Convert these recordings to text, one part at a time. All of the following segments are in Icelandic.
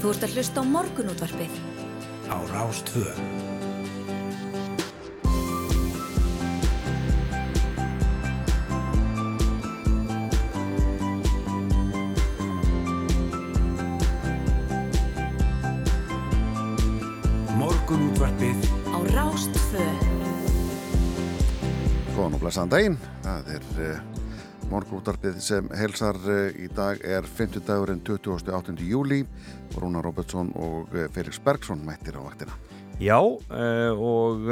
Þú ert að hlusta á morgunútvarpið. Á Rástvö. Morgunútvarpið Á Rástvö. Góðan og blessaðan daginn. Það er morgunúttarpið sem helsar uh, í dag er 50 dagurinn 28. júli. Rúna Robertsson og uh, Felix Bergsson mættir á vaktina. Já, uh, og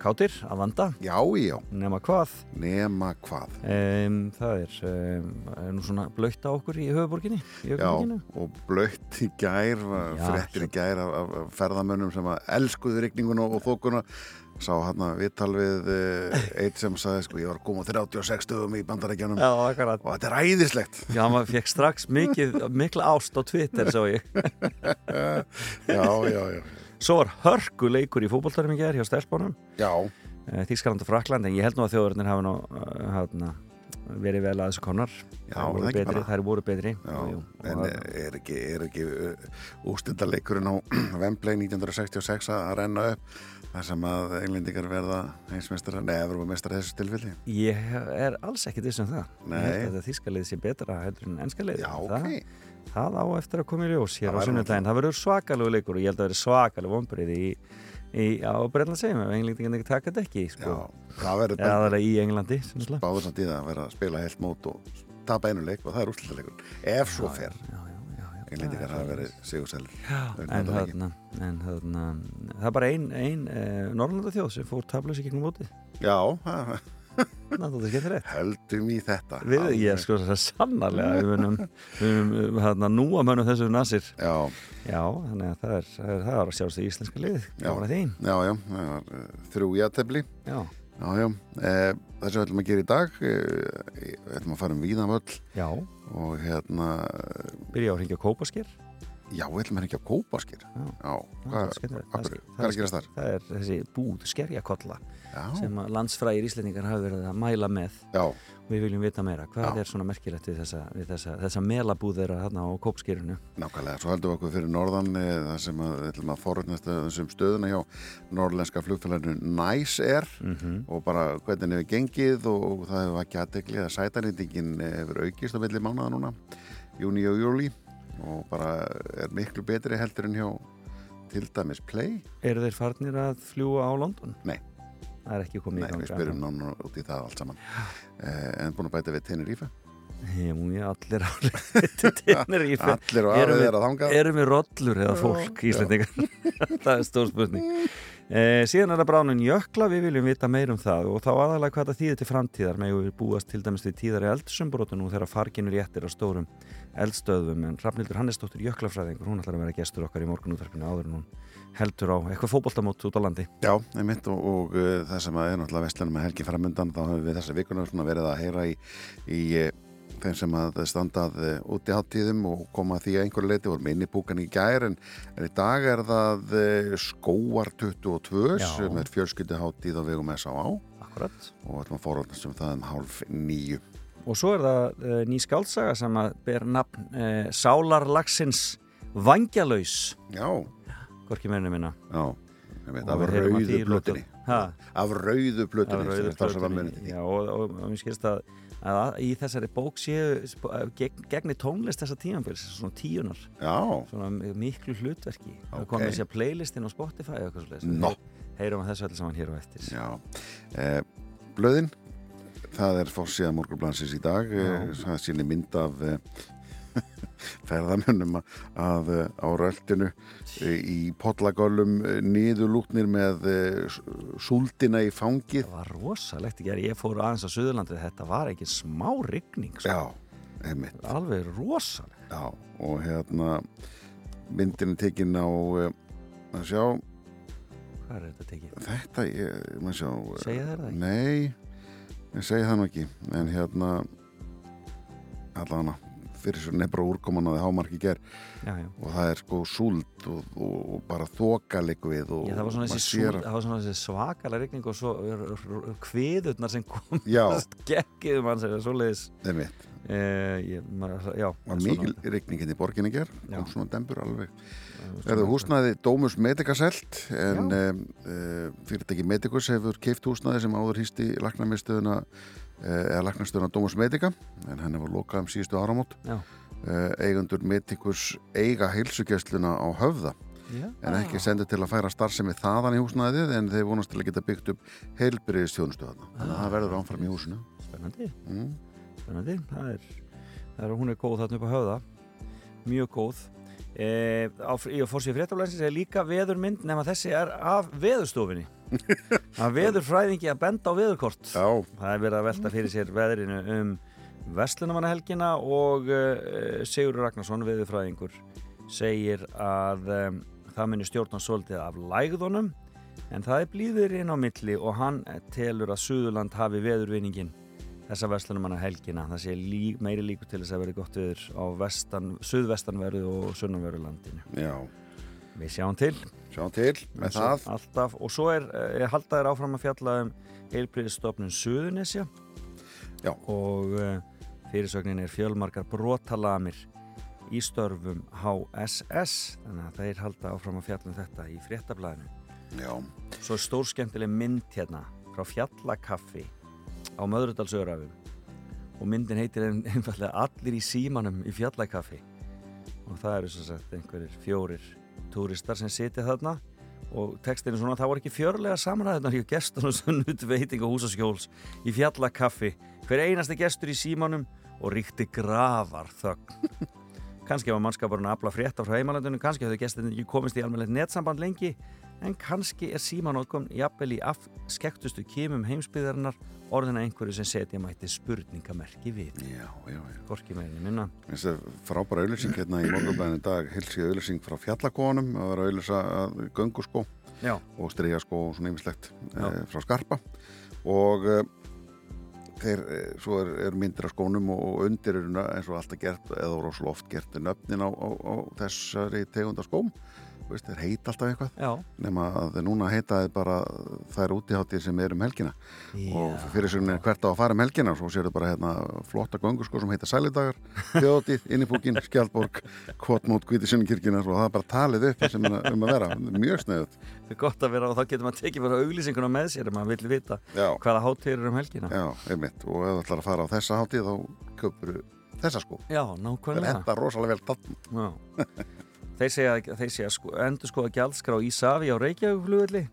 kátir að vanda, Já, já, nema hvað. nema hvað. Um, það er, um, er nú svona blöytt á okkur í höfuborginni, í Já, og blöytt í gær, fréttir í gær af, af ferðamönnum sem að elskuðu rigninguna og þókuna. Sá hann að viðtal við uh, eitt sem sagði, sko, ég var koma á 36 stöðum í bandarækjanum Já, og þetta er æðislegt. Já, maður fekk strax mikið, mikla ást á Twitter, svo ég. Já, já, já. Svo var hörku leikur í fótbolltarum í gerð hjá Stelpunum, Já, Þískaland og Frakland, en ég held nú að þjóðurinnir hafa nú uh, hana, verið vel að þessu konar. Er það þær voru betri. Já, Jú, en er ekki, er ekki ústildarleikurinn á Wembley 1966 að renna upp þar sem að englendingar verða heimsmeistara, nei, Evropamestara þessu tilfelli Ég er alls ekki þessum það. Nei. Þíska liðið sé betra heldur en ennska liðið. Já, það, ok, það á eftir að koma í ljós Það hér á væri sunnudaginn. Það verður svakalegu leikur og ég held að það verður svakalegu vonbreið í, í, á Breitland segjum ef englendingan ekki taka þetta ekki, já, sko. það verður bara það er í Englandi, sinnslega. báður samt í það að vera að spila heilt mót og tapa einu leik og það er ústildarleikur ef svo fer, Já, já, já, já. Englendingar hafa verið sigursælir Já, en þarna, það er bara ein, ein eh, Norrlanda þjóð sem fór tablösi gegnum mótið. Já, er höldum í þetta Við, ég sko það sannarlega, við munum, munum hérna, nú að mönnum þessu nasir. Já, Já, þannig að það er, það er, það er að sjást í íslenska. Já. Að því. já, já, uh, þrjú játefli Já, Já, já, eh, það sem við ætlum að gera í dag eh, við ætlum að fara um víðanvöll já. Og hérna Byrja á að ringja kópasker. Já, við ætlum að hengja á kópaskir. Já. Já, það hvað hvað- Það er- hvað er að gerast þar? Það er þessi búð, skerjakolla, Já, sem að landsfrægir íslendingar hafa verið að mæla með. já, Við viljum vita meira. Hvað Já. er svona merkilegt við þessa, við þessa, þessa melabúð þeirra þarna á kópskirinu? nákvæmlega. Svo heldum við okkur fyrir norðan eh, þar sem að við ætlum að forutnast þessum stöðuna hjá norðlenska flugfélaginu Nice Air Mm og bara hvernig hefur gengið og það hefur ekki aðtekli að sætanýtingin hefur aukist á milli mánuða núna, júni og júli og bara er miklu betri heldur en hjá til dæmis Play. Eru þeir farnir að fljúa á London? Nei. Það er ekki komið Nei, í gang. við spyrjum nánu út í það allt saman. Eh, en búin að bæta við Tenerife. Jú, já, allir á til Tenerife. Allir við- er að þangað. Erum við rollur eða fólk Já, íslendingar? það er stór spurning. Eh, síðan er það bránun jökla, við viljum vita meir um það og þá aðalega hvað það þýðir til framtíðar megum við búast til dæmis við tíðari eldsumbroti nú þegar farginu réttir á stórum eldstöðum en Rafnildur Hannesdóttir jöklafræðingur, hún ætlar að vera gestur okkar í morgunútvarpinu áður en hún heldur á eitthvað fótboltamót út á landi. Já, einmitt og, og uh, það sem að er náttúrulega vestlunum með helgi framundan þá höfum við þessa vikuna verið að heyra í, í uh, þeim sem að standað uh, út í háttíðum og koma því að einhverju leiti voru minni búkan í gær en, en í dag er það uh, skóar 22 Já. sem er fjölskyldu háttíð á vegum S.A.A. Akkurat. og ætlum að forðast um það um hálf nýju. Og svo er það uh, ný skálsaga sem að ber nafn uh, Sálarlagsins Vangjalaus, Já, hvorki meirinu minna. já, einmitt, Og af rauðu. Ha? Af rauðu Af plötunni. sem rauðu því. Já, og, og, og mér skilst að, að í þessari bók séu sp- gegn, gegni tónlist þessa tímanbils, svona tíunar, Já, svona miklu hlutverki. Það Ok. komið sér playlistin á Spotify og eitthvað svolítið. Nó. Heyrum að þessu allir saman hér og eftir. Eh, blöðin það er fórsíða morgurblansins í dag eh, það sýnir mynd af eh, ferðamönnum að, að eh, í pollagölum eh, niðurlúknir með eh, súldina í fangið Það var rosalegt ekki, ég fór aðeins á Suðurlandið, þetta var ekki smá rigning, sko. Já, einmitt alveg rosalegt. Já, og hérna myndin er tekin á að sjá, Hvað er þetta tekið? þetta ég, maður sjá Segja þér það ekki? Nei, ég segi það nú ekki en hérna allavega fyrir svo nefnra úrkoman að það hámarki ger Já, já. og það er sko súld og, og, og bara þokaleg við og það var svona þessi, svona þessi svakalega rigning og svo kviðurnar sem kom Já. geggið mann sem er Einmitt. uh, ég, maður, já, var mikil regningin í borginni ger kom svona dembur alveg svona- Erðu húsnæði Dómus Medica selt en um, fyrirtæki Medicus hefur keift húsnæði sem áður hýsti laknarmiðstöðuna uh, eða laknarstöðuna Dómus Medica en hann hefur lokað um síðustu áramót Já. uh, eigundur Medicus eiga heilsugjæsluna á höfða Já. en ekki sendur til að færa starfsemi þaðan í húsnæðið en þeir vonast til að geta byggt upp heilbyrðistjónustu þarna þannig að það verður áfram í húsinu Spennandi, mm. spennandi. Það er, það er, hún er góð þarna upp á höfða. Mjög góð. E, á, í fórsíðu fréttaflæsins er líka veðurmynd nema þessi er af veðurstofinni. Að veðurfræðingi að benda á veðurkort. Já, Það er verið að velta fyrir sér veðrinu um Vestlunamannahelgina og uh, Sigur Ragnarsson, veðurfræðingur, segir að um, það muni stjórna svolítið af lægðunum en það er blíður inn á milli og hann telur að Suðurland hafi veðurvinningin þessa Vestlunamannahelgina. Það sé lí, meiri líku til þess að verði gott veður á vestan, suðvestanverðu og sunnanverðu já, Við sjáum til. Sjá til með og það. Alltaf, og svo er, er haldaðir áfram að fjalla um heilbriðstofnun Suðunesja Já. og uh, fyrirsögnin er fjölmarkar brotalamir í störfum HSS þannig að þeir halda áfram að fjalla um þetta í fréttablaðinu. Já, Svo er stór skemmtileg mynd hérna frá fjallakaffi á Möðrudalsörafum og myndin heitir ein- einfallega Allir í símanum í fjallakaffi. Og það eru svo sagt einhverjir fjórir túristar sem sitja þarna. Og textin er svona það voru ekki fjörlega samræðunar hjá gestunum sem nutt veiting og húsaskjóls í fjallakaffi. Hver einasti gestur í símanum og ríkti gravar þögn kannski var mannskapurinn að afla frétta frá heimalandunum, kannski hafðu gestinni ekki komist í almennilegt netsamband lengi en kannski er símanótkun jafnvel í afskektustu kímum heimsbyðarinnar orðina einhverju sem setja mætti spurningamerki við já, já, já. Gorki meirinni minna Þessi frábæra auðlýsing hérna í morgunblæðinu dag hilsi auðlýsing frá fjallakónum að vera að gönguskó Já, og stríjaskó og svona ýmislegt Já. e, frá Skarpa og e, þeir, e, svo er, er myndir af skónum og, undir eru eins og alltaf gert eða rosalega oft gert nöfnin á, á, á þessari tegunda skóm Veist, þeir heita alltaf eitthvað. Já, nema að núna heita þeir bara þær útiháttir sem er um helgina. Og fyrir sig er hvert á að fara um helgina og svo séu bara hérna flotta göngur sko sem heita Sælidagar, Þjóðatíð, Innipúkin, Skjaldborg Kvotmót, Kvítisunnikirkina og það er bara talið upp sem er um að vera. Mjög snöðut það er gott að vera og þá getur maður tekið bara auglýsinguna með sér ef maður vill vita Já, hvaða hátíð eru um helgina. Já, einmitt. Og ef þú ætlar að fara á þessa hátíð þá köpur þessa sko. Já, er nákvæmlega Þeir segja, þeir segja sko, endur skoða gjaldskrá Ísafi á Reykjavík-flugulli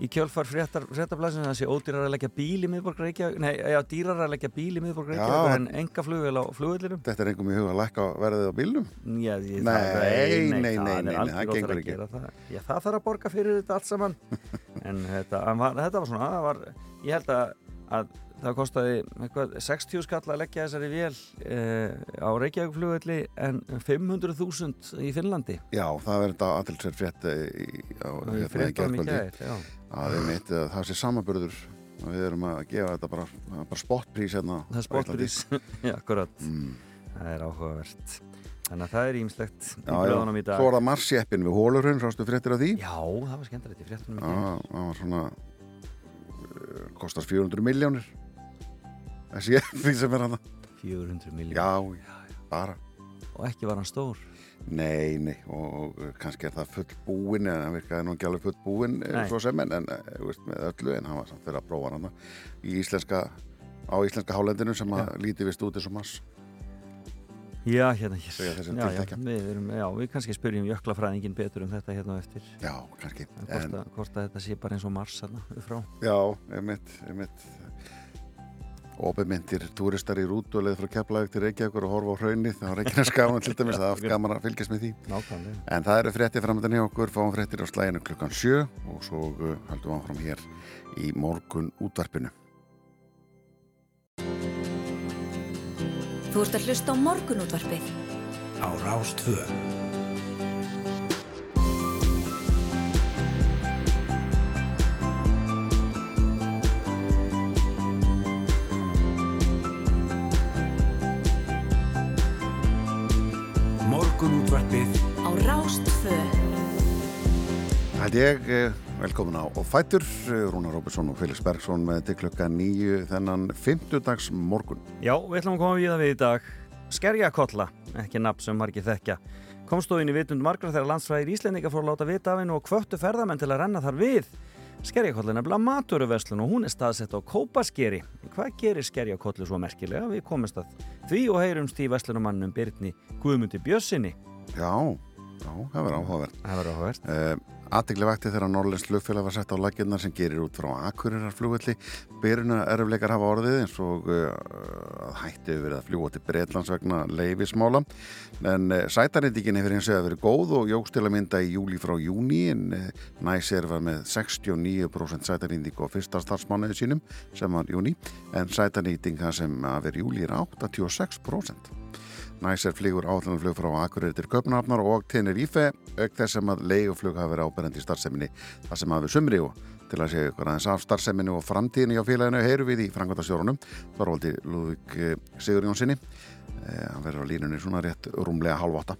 í kjölfar fréttar, fréttablasinu það sé ódýrar að leggja bíl í miðborg Reykjavík nei, já, dýrar að leggja bíl í miðborg. Reykjavík en enga flugvel á flugullinum þetta er einhverjum í huga að lækka verðið á bílnum Já, ég, Nei, það, nei, nei, það nei, er nei, algjör það gengur að ekki. það. Já, það þarf að borga fyrir þetta allt saman en þetta, var, þetta var svona það var, ég held að, að það kostaði eitthvað, 60 skall að leggja þessari vél eh, á Reykjavík-flugulli en 500.000 í Finnlandi. Já, það er þetta aðtilsverð frétt eh, í, í gærkvöldi. gær já. að eh, það sé samanbörður og við erum að gefa þetta bara, bara spotprís hérna. Það er á sportprís já, akkurat, mm. það er áhugavert. Þannig að það er ímslegt í blöðunum í dag. Svo var það marsjeppin við Hólurhund, sástu fréttir af því? Já, það var skemmtilegt í fréttunum í Já, gær. það var svona uh, kostar 400 miljónir þessi jeppi sem er hann 400 miljón já, bara. Og ekki var hann stór? Nei, nei, og og kannski er það full búin en hann virkaði nú ekki alveg full búin Nei. svo sem en, en þú veist, með öllu en hann var samt fyrir að prófa hann í íslenska á íslenska hálendinu sem að líti vist út eins og mass já, hérna, já, já, við, erum, já, við kannski spyrjum jöklafræðingin betur um þetta hérna á eftir. Já, kannski hvort, að, hvort að þetta sé bara eins og Mars hérna, frá. Já, einmitt, einmitt Óbemyndir túristar í rútu og leið frá Keflavík til Reykjavíkur og horfa á hraunni þá er ekki skaman til dæmis það er oft gaman að fylgjast með því. Nákvæmlega. En það eru fréttir framöndan hjá okkur, fáum fréttir á slæginu klukkan sjö og svo uh, höldum við áfram hér í morgun útvarpinu. Þú ert að hlusta á morgunútvarpið. Á Rástvö Morgun útvarpið á Rástfö held ég, eh, velkomin á fætur, eh, Rúnar Róbesson og Felix Bergsson með til klukka nýju þennan 50 dags morgun. Já, við ætlum að koma við það við í dag. Skerjakolla, ekki nafn sem margir þekkja. Komstóðin í vitund margra þegar landsfræðir Íslendinga fór að láta vita af hennu og kvöttu ferðamenn til að renna þar við. Skerjakolla er nefnilega maturverslun og hún er staðsett á Kópaskeri. Hvað gerir Skerjakollu svo merkilega? Við komumst að því og heyrumst í verslunumannum Birni Guðmundi Bjössinni Já, já, það verður áhugavert. Það verður áhugavert Uh, Aðtegli vakti þegar Norrlands flugfélag var sett á laginnar sem gerir út frá Akureyrarflugvelli. Byrjuna erfleikar hafa orðið eins og uh, hætti verið að fljúa til Breitlands vegna leifismála. En uh, sætarindíkin hefur hins vegar verið góð og jógst til að mynda í júli frá júni en næsir var með 69% sætarindík á fyrsta starfsmánuði sínum sem var júni en sætarindíka sem að verið júli er 86%. Næsir flýgur áallanarflug frá Akureyri til Köpnafnar og Tenerife auk þess sem að leiguflug hafa verið áberandi í starfseminni þar sem hafi sumri og til að segja ykkur aðeins af starfseminni og framtíðinni á félaginu heyru við í frangvandastjórunum Þorvaldi Lúðvík Sigur Jónssoni eh, hann verður á línunni svona rétt rúmlega halvóta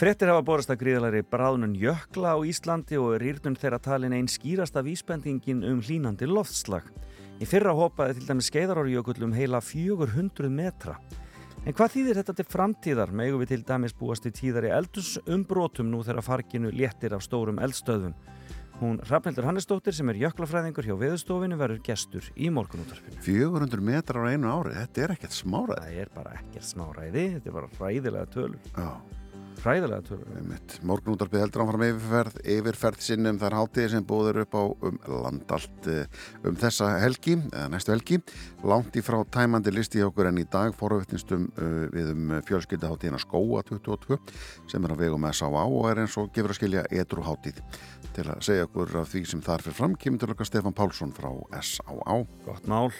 Frettir hafa borast að gríðalari bráðnun jökla á Íslandi og rýrnun þeirra talin einn skýrasta vísbendingin um hlínandi loftslag. Í fyrra hopaði til dæmis skeiðarárjökull um heila 400 metra. En hvað þýðir þetta til framtíðar? Megum við til dæmis búast í tíðari eldursumbrotum nú þegar farginu léttir af stórum eldstöðum. Hún Rafnildur Hannesdóttir sem er jöklafræðingur hjá veðustofinu verður gestur í morgunútarfinu. 400 metrar á einu ári, þetta er ekkert smáraði Það er bara ekkert smáræði, þetta er bara hræðilega tölur. Já Hræðilega tölur. Morgunúttarpið heldur áfram yfirferð, yfirferð sinni um þær hátíði sem búður upp á um landalt eh, um þessa helgi, eða næstu helgi. Langt í frá tæmandi listi hjá okkur en í dag forvöftnistum uh, við um fjölskyldaháttíðina Skóa 22 sem er á vegum S.A.A. og er eins og gefur að skilja edru hátíð. Til að segja okkur af því sem þar fyrir fram kemur til okkar Stefan Pálsson frá S.A.A. Gott mál.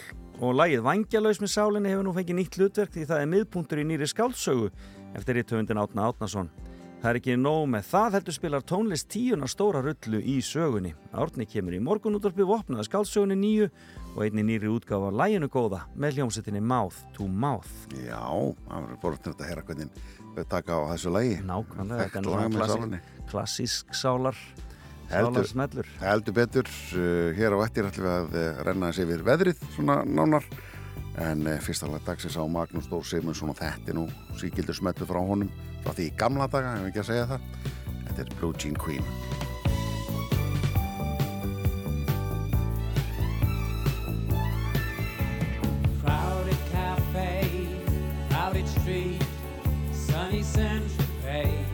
Og lagið Vangjalaus með sálinni hefur nú fengið nýtt hlutverk því það er miðpunktur í nýri skáldsögu eftir íttöfundin Átna Átnason. Það er ekki nóg með það heldur spilar tónlist tíuna stóra rullu í sögunni. Árni kemur í morgunúttorpi vopnaða skáldsögunni nýju og einni nýri útgáfa læginu góða með hljómsettinni Mouth to Mouth. Já, það bara til að heyra hvernig við taka á þessu lagi. Nákvæmlega, þetta er svona klassísk, sálar, sálar smellur. Heldur betur, uh, hér á eftir ætlum við að uh, renna þessi yfir veðrið svona nánar en uh, fyrsta lag dagsins á Magnús Dór Sigmundsson og þetta er nú síkildur smetlu frá honum frá því í gamla daga, hefum ekki að segja það Þetta er Blue Jean Queen street, sunny Central Pay.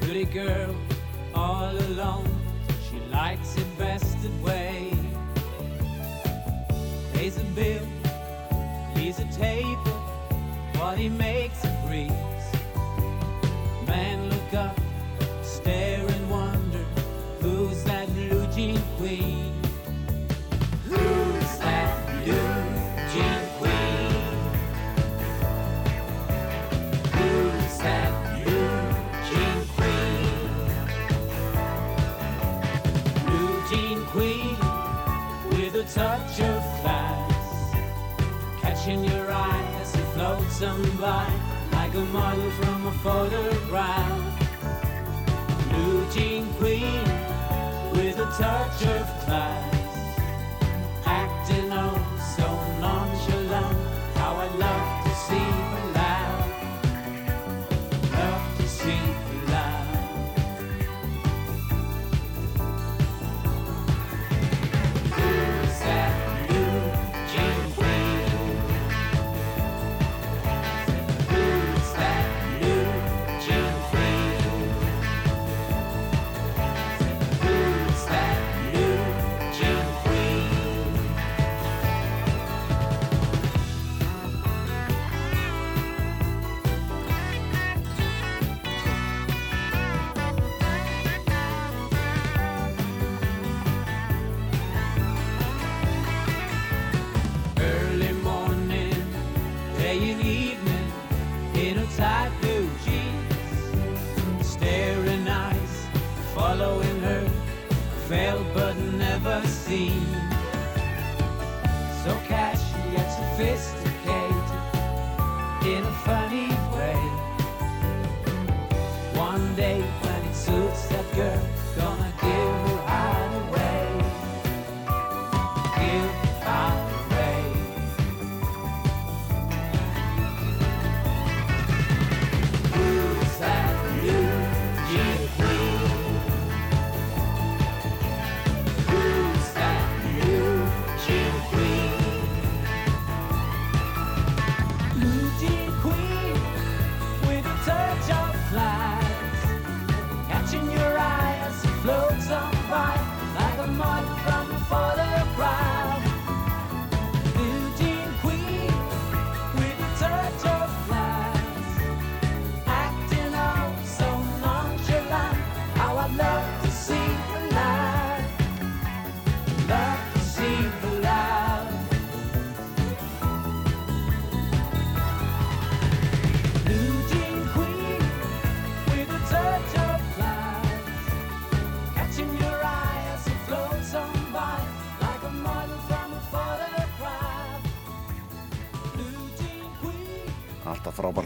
Pretty girl, all alone, she likes it best that way. Pays a bill, leaves a table, while he makes a breeze. Man look up, stare and wonder, who's that blue jean queen? Who's that blue jean queen? Who's that catching your eye as it floats on by like a model from a photograph. Blue jean queen with a touch of class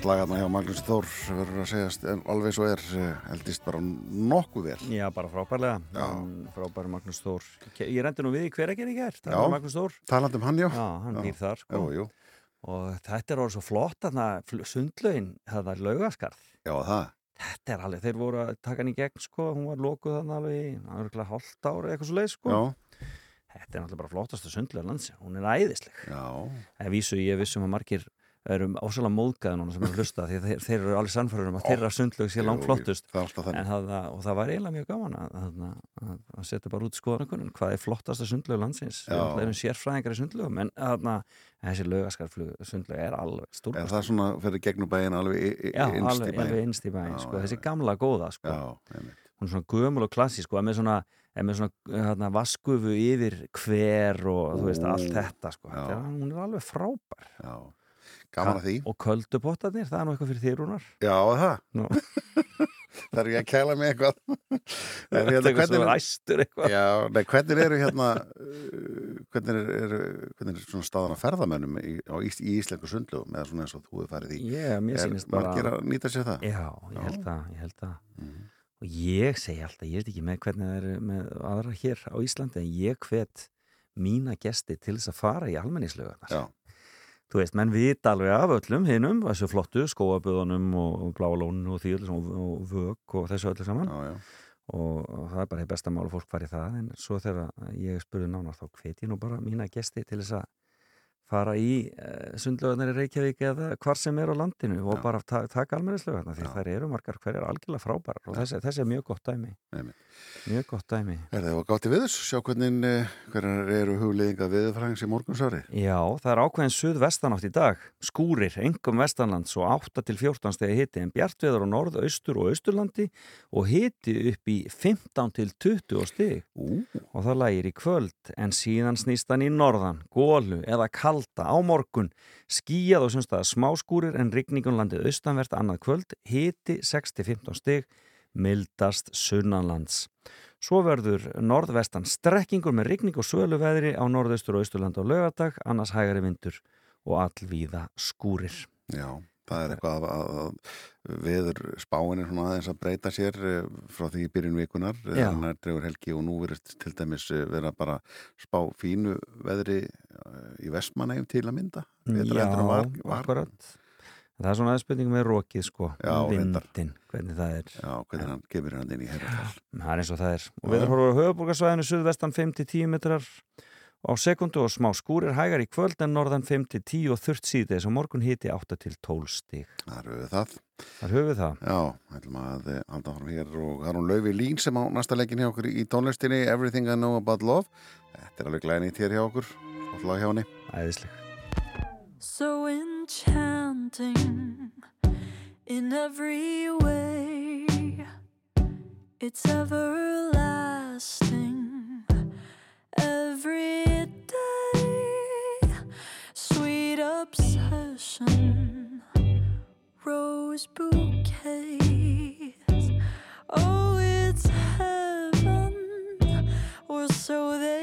frábært lagarna hjá Magnús Þór verður að segjast en alveg svo er eh, eldist bara nokkuð vel. Já, bara frábærlega. Hann- Frábær Magnús Þór. Ég rendi nú við í hver ekki er í gert Það var Magnús Þór. Talandi um hann, já. Já, hann býr þar sko. Jú, jú, Og þetta er orðið svo flott þarna fl- Sundlaugin, það var laugaskarð já það. Þetta er alveg, þeir voru að taka hann í gegn sko, hún var lokuð þannig alveg í örgulega hálft ára eitthvað svo leið sko. Já, Þetta er náttúrulega bara flottasta sundlega landsins, hún er æðisleg. já, Það vísu ég vissum að margir erum ásala móðgæði núna sem er að hlusta því þeir, þeir eru alveg sannfæður um að þeirra sundlög sé langt flottust. En og það var eiginlega mjög gaman að, að, að, að setja bara út skoðanakunum hvað er flottasta sundlög landsins. Við Já. náttúrulega erum sérfræðingar í sundlögum en þessi laugaskarflug sundlög er alveg En stúrkast. það er svona fyrir gegnum bæinn alveg innst í Já, sko, þessi gamla góða, sko. Hún er svona gömul og klassísk sko, með svona, með svona hérna, vaskufu yfir hver og þú veist, Ó, allt þetta sko. hún er alveg frábær já Gaman að því. og köldupottarnir, það er nú eitthvað fyrir þér Rúnar. Já, það. Það er ég að kæla mig eitthvað? Þetta er hérna, eitthvað svo hvernig, æstur eitthvað. Já, nei, hvernig eru hérna uh, hvernig er, er, hvernig er svona staðan að ferðamönnum í, ís, í íslensku sundlugum eða svona eins og þú hefur farið í? Ég, mér Er sýnist bara margir að nýta sér það? já, ég held það, ég held það Mhm. og ég segi alltaf, ég veit ekki með hvernig það er með aðra hér á Íslandi en ég hvet mína gesti til þess að fara í almenningslögarnar Já, þú veist, menn vita alveg af öllum hinnum, þessu flottu, skóaböðunum og, og bláalónu og því saman og, og vög og þessu öllu saman. Já, já. Og, og það er bara besta mál að fólk fari í það en svo þegar ég spurði nánar þá hvet ég nú bara mína gesti til þess að fara í uh, sundlögarnar í Reykjavík eða hvar sem er á landinu og Já. bara ta taka almennislögarnar því þær eru margar hverjar algjörlega frábærar og þessi, þessi er mjög gott dæmi Einmitt. mjög gott dæmi Er það gátt í viðus? Sjá hvernig uh, hvernig eru hugleðinga viðfræðings í morgunsárið? Já, það er ákveðin suð-vestanátt í dag skúrir, engum vestanlands og 8 til 14 stegi hiti en bjartveður á norð, austur og austurlandi og hiti upp í 15 til 20 stegi Ú, og það lægir í kvöld en síðan snýst hann í norðan, gólu eða kalda á morgun. Skíjað og semst að smáskúrir en rigningun landið austanvert annað kvöld. Hiti 6-15 stig mildast sunnanlands. Svo verður norðvestan strekkingur með rigning og söluveðri á norðaustur og austurland á lögadag, annars hægari vindur og allvíða skúrir. já, það er eitthvað að, að, að veður spáin er svona aðeins að breyta sér eh, frá því byrjun vikunar Já. þannig að dregur helgi og nú verður til dæmis eh, vera bara spá fínu veðri eh, í Vestmannegjum til að mynda en var, var. akkurat. Það er svona aðspurning með rokið sko, Já, vindin, hvernig það er. Já, hvernig hann gefur hann inn í herra Það er eins og það er. Og Já. við horfum á höfuborgarsvæðinu suðvestan 5-10 metrar á sekundu og smá skúrir hægar í kvöld en norðan 5-10 og þurft síðdeis og morgun hiti 8-12 stig. Það eru við það Þar höfum við það. Já, ætlum að eh, halda fram hér og það er hún Laufi Lín sem á næsta leikin hjá okkur í tónlistinni Everything I Know About Love Þetta er alveg glænýtt hér hjá okkur Flott lag hjá henni Æðisleg. so enchanting in every way. It's everlasting every obsession, rose bouquets. Oh, it's heaven, or so they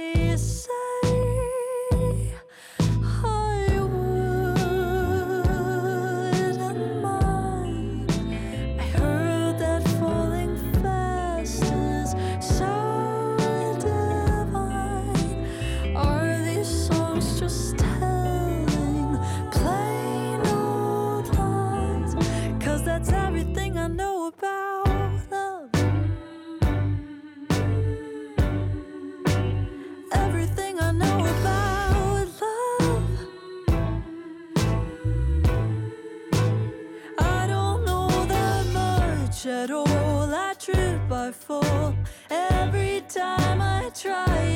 Every time I try,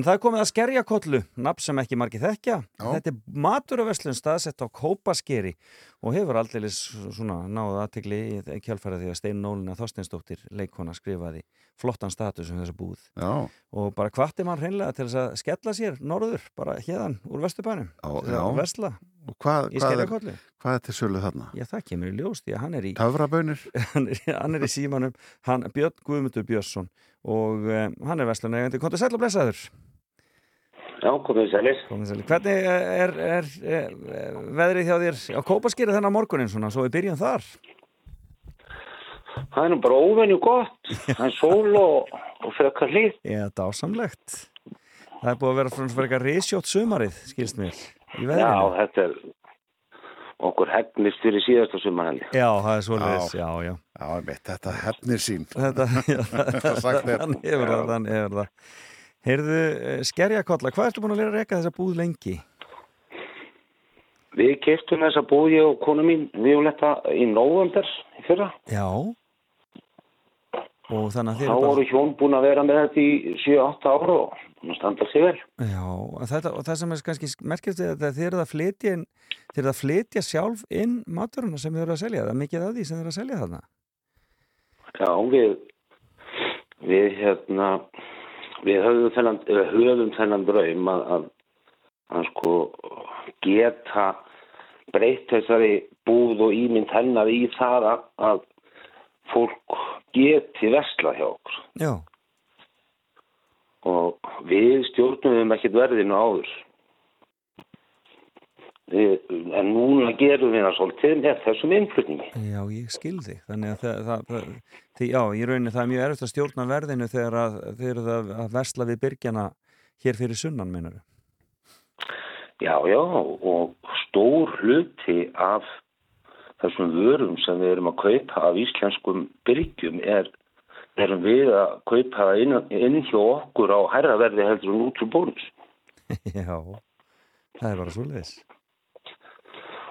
En það er komið að skerjakollu, nafn sem ekki margir þekkja. Já. Þetta er maturverslun staðsett á Kópaskeri og hefur aldrei svona náðu aðtegli í kjálfæra því að Stein Nólina Þorsteinsdóttir leikona skrifaði flottan status um þessa búð. Já, Og bara hvatti mann hreinlega til þess að skella sér norður, bara hérðan úr Vesturbænum. Já, að já. Versla og hvað, hvað, er, hvað er til sölu þarna? Já, það kemur í ljós því að hann er í, Töfrabönir? hann er, í símanum, hann, Björn Guðmundur Björnsson og um, hann er verslunegandi. Kontur sæll og blessaður. Já, komið sælir. Komið sæl. Hvernig er, er, er, er veðrið hjá þér á Kópaskeri þennan morgunin svona, svo við byrjum þar? Það er nú bara óvenju gott. Það er sól og, og frekar hlýtt. Já, dásamlegt. Það er búið að vera frá eitthvað risjótt sumarið, skilst mér, í Já, veðrinu. þetta er okkur hegnist fyrir síðasta sumarhelgi. Já, það er svolítið, já, já. Já, mitt, þetta hefnir sín. Þetta, já, sagt er. þannig hefur það, þannig hefur það. Heyrðu, eh, skerjakolla, hvað ertu búin að lera að reyka þessa búð lengi? Við keftum þessa búði og konu mín Violetta í november í fyrra. Já. Og þannig að Þá þið eru voru hjón búin að vera með þetta í 7-8 ára og standa sig vel. Já, og þetta, og það sem er kannski merkjast er að þið eruð að flytja inn, þið eruð að flytja sjálf inn maturuna sem þið eruð að selja, það er mikið af því sem þið eruð að selja þarna. Já, við, við hérna, við höfum þennan, höfum þennan draum að, að, að sko geta breytt þessari búð og ímynd hennar í það að, að fólk geti vesla hjá okkur Já, og við stjórnum ekkert verðinu áður. Við, en núna gerum við það svolítið með þessum innflutningi. já, ég skil þig. Þannig að það, það, það því, já, í rauninni það er mjög erfitt að stjórna verðinu þegar að, þið eruð að, að versla við byrgjana hér fyrir sunnan, meinar Já, já, og stór hluti af þessum vörum sem við erum að kaupa af íslenskum byrgjum er, erum við að kaupa það inn, inn hjá okkur á herraverði heldur út úr bónus. Já, það er bara svoleiðis.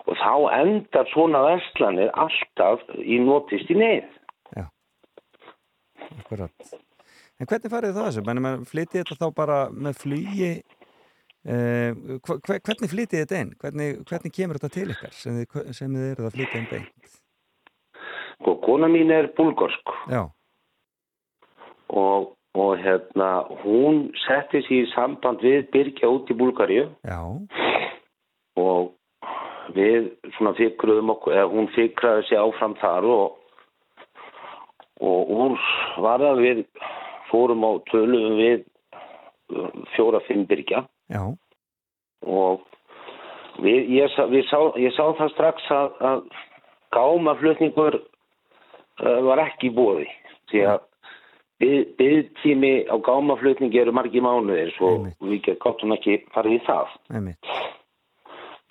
Og þá endar svona verslanir alltaf í notist í neyð. Akkurat. En hvernig farið það þessu? Menni, maður flytið þetta þá bara með flugi eh, hva- hve- hvernig flytið þetta inn? Hvernig, hvernig kemur þetta til ykkar sem þið, sem þið eruð að flytja inn beint? Og kona mín er búlgorsk Já, og, og hérna, hún setti sér í samband við Birgja út í Búlgaríu já, og við svona fikruðum okkur, eða hún fikraði sig áfram þar og og úr var það við fórum á töluðum við uh, fjóra fimm byrgja. Já, og við, ég, sá, við sá, ég sá það strax að, að gámaflutningur uh, var ekki bóði því að byðtími á gámaflutningi eru margi mánuðir svo við gáttum ekki farið í það. Einmitt.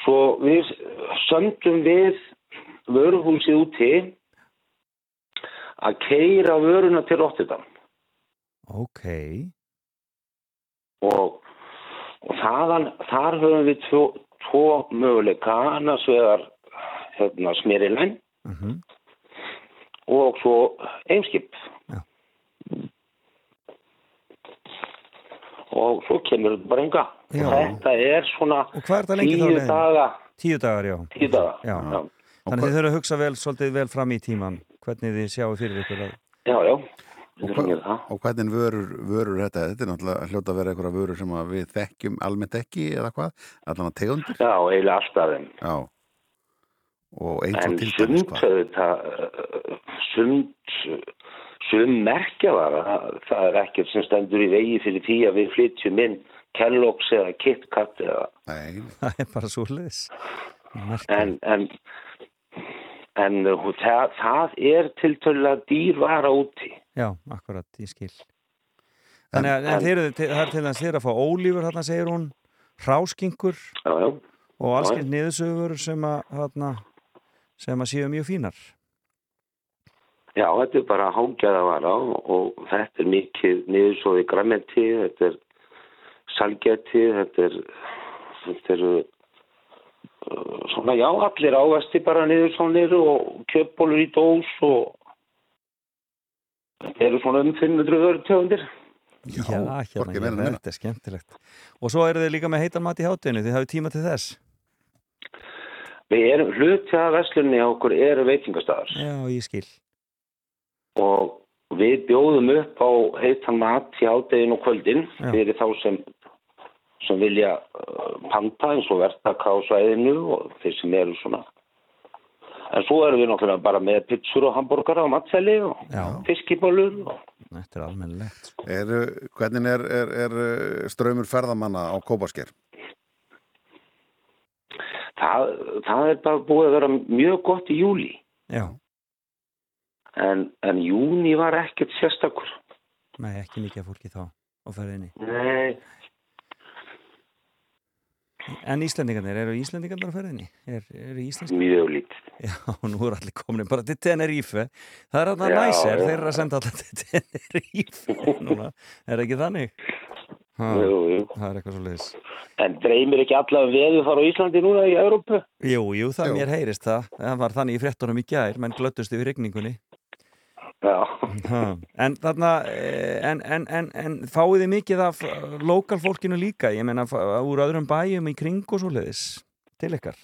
Svo við söndum við vöruhúsið úti að keira vöruna til Rotterdam. Ok, og, og þaðan, þar höfum við tvo, tvo möguleika, annars vegar hérna, smerilæn uh og svo eimskip. Já. Og svo kemur þetta bara enga. Já. Þetta er svona og er tíu daga, Tíu dagar, já. tíu daga. Já. Já. Þannig að þið þurfum að hugsa vel, svolítið vel fram í tíman hvernig þið sjáu fyrir ykkur að... Já, já. gera það. Og hvernig vörur, vörur þetta? Þetta er náttúrulega hljóta að vera einhverja vörur sem að við þekkjum almennt ekki eða hvað? Allan að tegundir? Já, eiginlega alltaf þeim. Já. Og eins og til dæmis hvað? uh, sumt, sum merkjavara, það er ekkert sem stendur í vegi fyrir því að við flytjum inn Kellogg's eða KitKat eða, Nei, Það er bara svo hliðis. en, en, en það, það er tiltölulega dýrvara úti. Já, akkurat, ég skil. Þannig að en, þeir, eru- það er til þess að fá ólífur, þarna segir hún, hráskingur Já, já. og allskins niðursögur sem að, þarna, sem að séu mjög fínar. Já, þetta er bara hágjaða vara og, þetta er mikið niðursóði grammenti, þetta er salgeti, þetta er, þetta er uh, svona, já, allir ávesti bara niðursónir og kjöpbólur í dós og þetta eru svona um 500 vörutegundir. Já, hérna, minna. þetta er skemmtilegt. Og svo eru þið líka með heitan mat í hátinu, þið hafið tíma til þess. Við erum, hluti af verslunni á okkur eru veitingastæðar Já, ég skil. Og við bjóðum upp á heitan mat í hádegin og kvöldin Já. fyrir þá sem, sem vilja uh, panta eins og verktaka á svæðinu og þeir sem eru svona. En svo erum við náttúrulega bara með pizzur og hambúrgara og matseli og Já. fiskibólur og Þetta er almennilegt. Sko. Er, hvernig er, er, er uh, ströymur ferðamanna á Kópasker? það, það er bara búið að vera mjög gott í júli. Já, En, en júni var ekkert sérstakur. nei, ekki mikið fólki þá á ferðinni. Nei, En Íslendingarnir, eru Íslendingarnir á ferðinni? Er, eru Íslenskir? mjög lítið. Já, nú er allir komin bara til Tenerife. Það er Já, næsir, þeir eru að senda allir til Tenerife. Núna, er ekki þannig? Ha, Jú, jú. það er eitthvað svo leiðis. En dreymir ekki allavega veðu fara á Íslandi núna í Európu? Jú, jú, það Jú. mér heyrist það. Það var þannig í fréttunum í gær, menn glöttust yfir rigningunni. En þarna, eh, en, en, en, en fáið þið mikið af eh, lokal fólkinu líka? Ég meina, fa- úr öðrum bæjum í kring og svo leiðis til ykkar?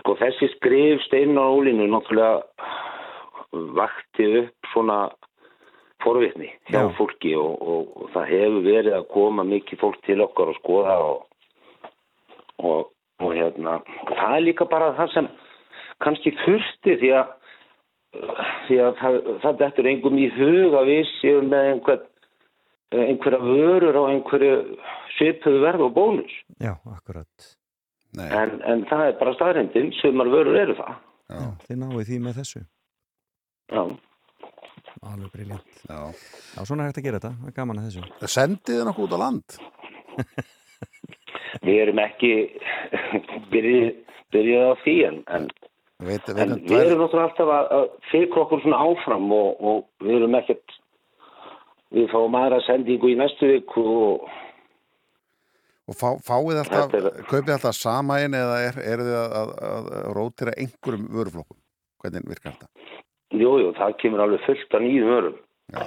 Sko þessi skrif stein á ólinu náttúrulega vakti upp svona forvitni hjá Já. fólki og, og, og það hefur verið að koma mikið fólk til okkar og skoða og, og, og hérna það er líka bara það sem kannski þurfti því að því að það, það dettur engum í hug að við séum með einhver, einhverja vörur á einhverju svipuðu verð og bónus Já, akkurat. Nei, en, en það er bara staðrindin sumar vörur eru það já, Já, þið náið því með þessu. Já. Alveg briljant. já. Já, svona er hægt að gera þetta. Það er gaman að þessu. Sendið þið nokkuð út á land? Við erum ekki byrjuð, byrjuð á því en, en, Veit, en veit, við erum náttúrulega alltaf að, að fikra okkur svona áfram og, og við erum ekkert við fáum aðra sendingu í næstu viku og Og fá, fáið alltaf, er- kaupið alltaf sama einn eða er, er þið að, að, að rótira einhverjum vöruflokkum? Hvernig virkar þetta? jú, jú, það kemur alveg fullt af nýjum örum Já,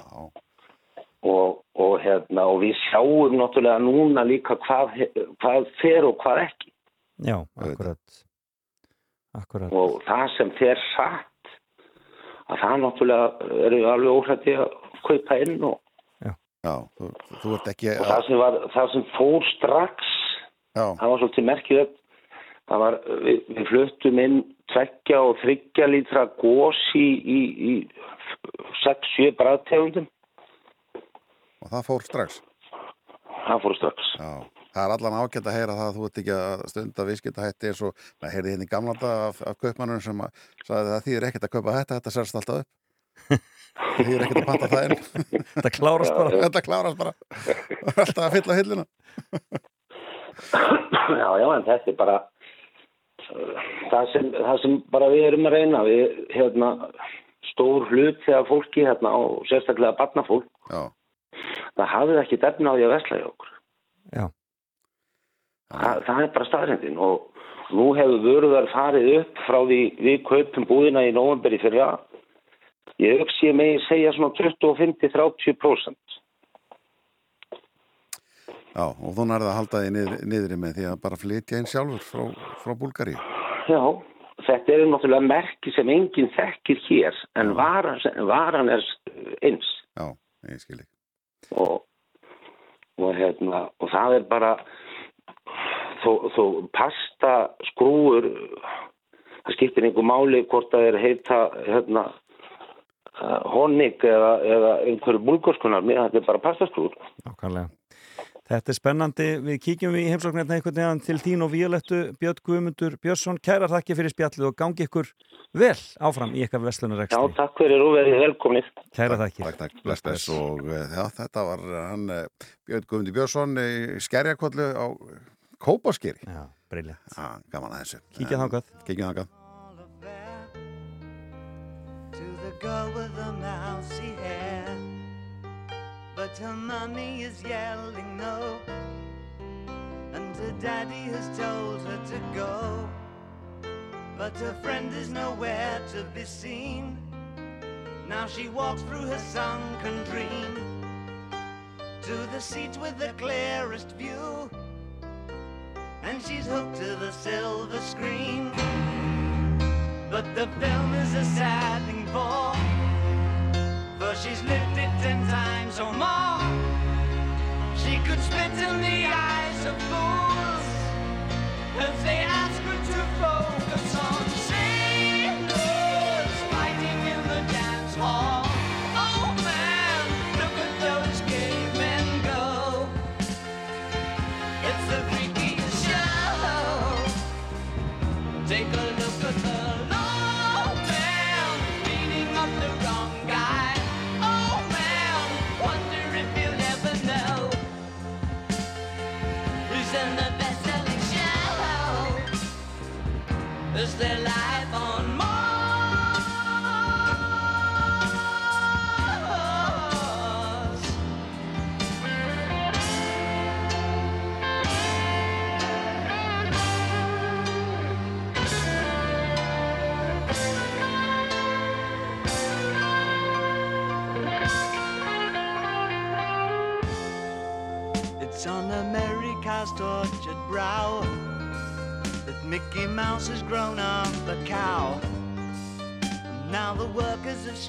og, og, hérna, og við sjáum náttúrulega núna líka hvað, hvað fer og hvað ekki Já, akkurat. Akkurat. og það sem fer satt að það náttúrulega eru alveg óhætti að kaupa inn og, já. Þú, þú ert ekki og það, sem var, það sem fór strax Já, það var svolítið það var, við, við fluttum inn tveggja og þryggja lítra gós í, í, í 6-7 bræðtegundum og það fór strax? Það fór strax. Já, það er allan ágætt að heyra það að þú ert ekki að stunda viðskiptahætti eins og maður heyrði hérna í gamla dag af, af kaupmannum sem að sagði það þýðir ekkert að kaupa þetta, þetta sérst alltaf upp. Þýðir ekkert að panta það inn. Þetta klárast bara. þetta klárast bara. Alltaf að fylla hillina já, já, en þetta er bara það sem, það sem bara við erum að reyna við, hérna, stór hlut þegar fólki, hérna, og sérstaklega barnafólk, Já, það hafið ekki defna á því að vesla í okkur. Já, það, það er bara staðrendin og nú hefur vöruðar farið upp frá því við kaupum búðina í november í fyrra. Ég hugsi ég megi segja svona 25-30% já, og þú nærði að halda því niður, niðri með því að bara flytja inn sjálfur frá, frá Búlgari Já, þetta er náttúrulega merki sem enginn þekkir hér en varan, varan er eins. Já, ég skil ekki. og, og hérna og það er bara þó, þó pasta skrúur það skiptir einhver máli hvort það er heita hérna uh, honig eða, eða einhverju bulgurskunar mér þetta er bara pastaskrúur Nákvæmlega. Þetta er spennandi. Við kíkjum við í heimsóknirna einhvern veginn til þín og Víolettu Björn Guðmundur Björnsson. Kærar þakki fyrir spjallið og gangi ykkur vel áfram í ykkar Já, verslunarekstri. takk fyrir og verið velkomnir Kærar þakki. Takk, takk, bless, bless og eh, já, þetta var hann eh, Björn Guðmundi Björnsson í skerjakollu á Kópaskeri. Já, briljant. Já, gaman að þessu. Kíkja þangað. Kíkja þangað. all to the girl with the mousy hair. But her mommy is yelling no, and her daddy has told her to go. But her friend is nowhere to be seen. Now she walks through her sunken dream to the seat with the clearest view. And she's hooked to the silver screen. But the film is a sad thing for For she's lived it ten times or more She could spit in the eyes of fools If they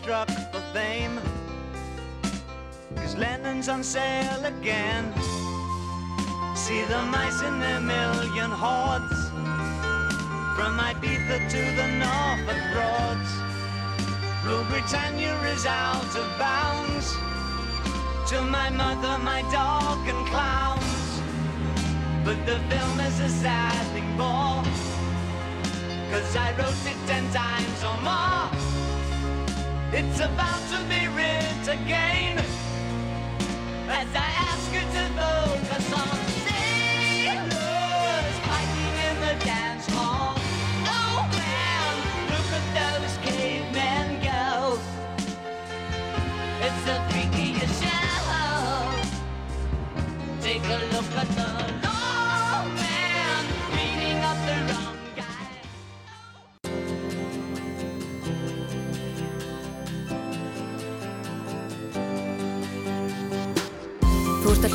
struck for fame. Cause Lennon's on sale again. See the mice in their million hordes. From Ibiza to the Norfolk Broads. Rule Britannia is out of bounds to my mother, my dog, and clowns. But the film is a sad thing more. Cause I wrote it ten times or more. It's about to be writ again. As I ask you to focus on sailors fighting in the dance hall. Oh man, look at those cavemen go. It's the freakiest show. Take a look at the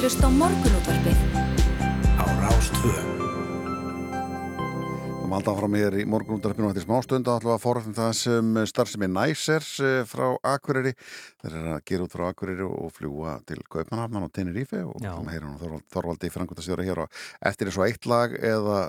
Að hlusta á morgunútvarpið á Rástvö. Við halda áfram hér í morgunúndaröfnum eftir smástund og ætlum við að forrættum það sem starfsemi Næsers eh, frá Akureyri. Þeir eru að gera út frá Akureyri og fljúa til Kaupmannhafnan og Tenerife og ætlum að hann Þorvald, Þorvaldi frangvöldastjóra hér og eftir er svo eitt lag eða,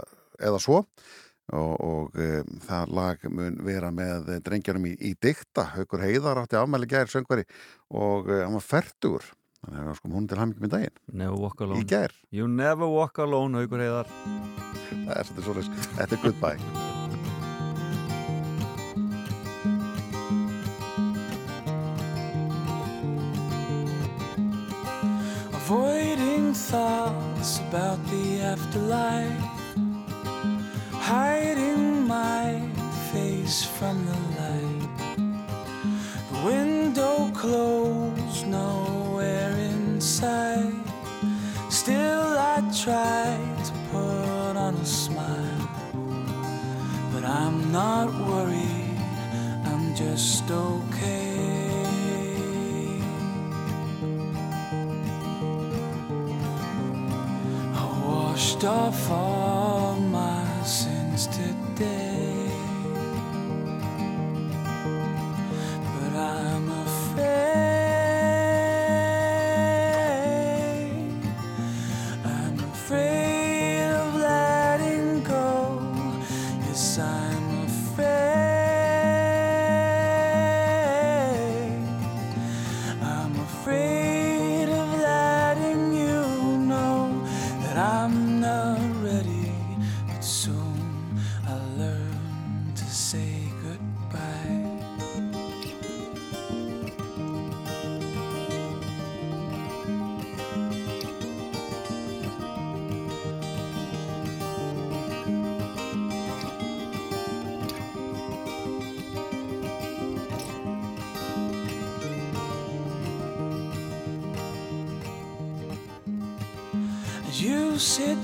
eða svo og, og e, það lag mun vera með drengjarum í, í dykta. Haukur Heiðar átti afmæli gær söngvari og e, hann var færtugur. Þannig að við skum hún til hamingjum í daginn. Never walk Í alone. gær. You never walk alone, Haukur Heiðar. Það er svolítið svolítið. Þetta er goodbye. Avoiding thoughts about the afterlife, hiding my face from the light. The window closed, nowhere inside. Still, I try to put on a smile, but I'm not worried, I'm just okay. I washed off all my sins today. But I'm you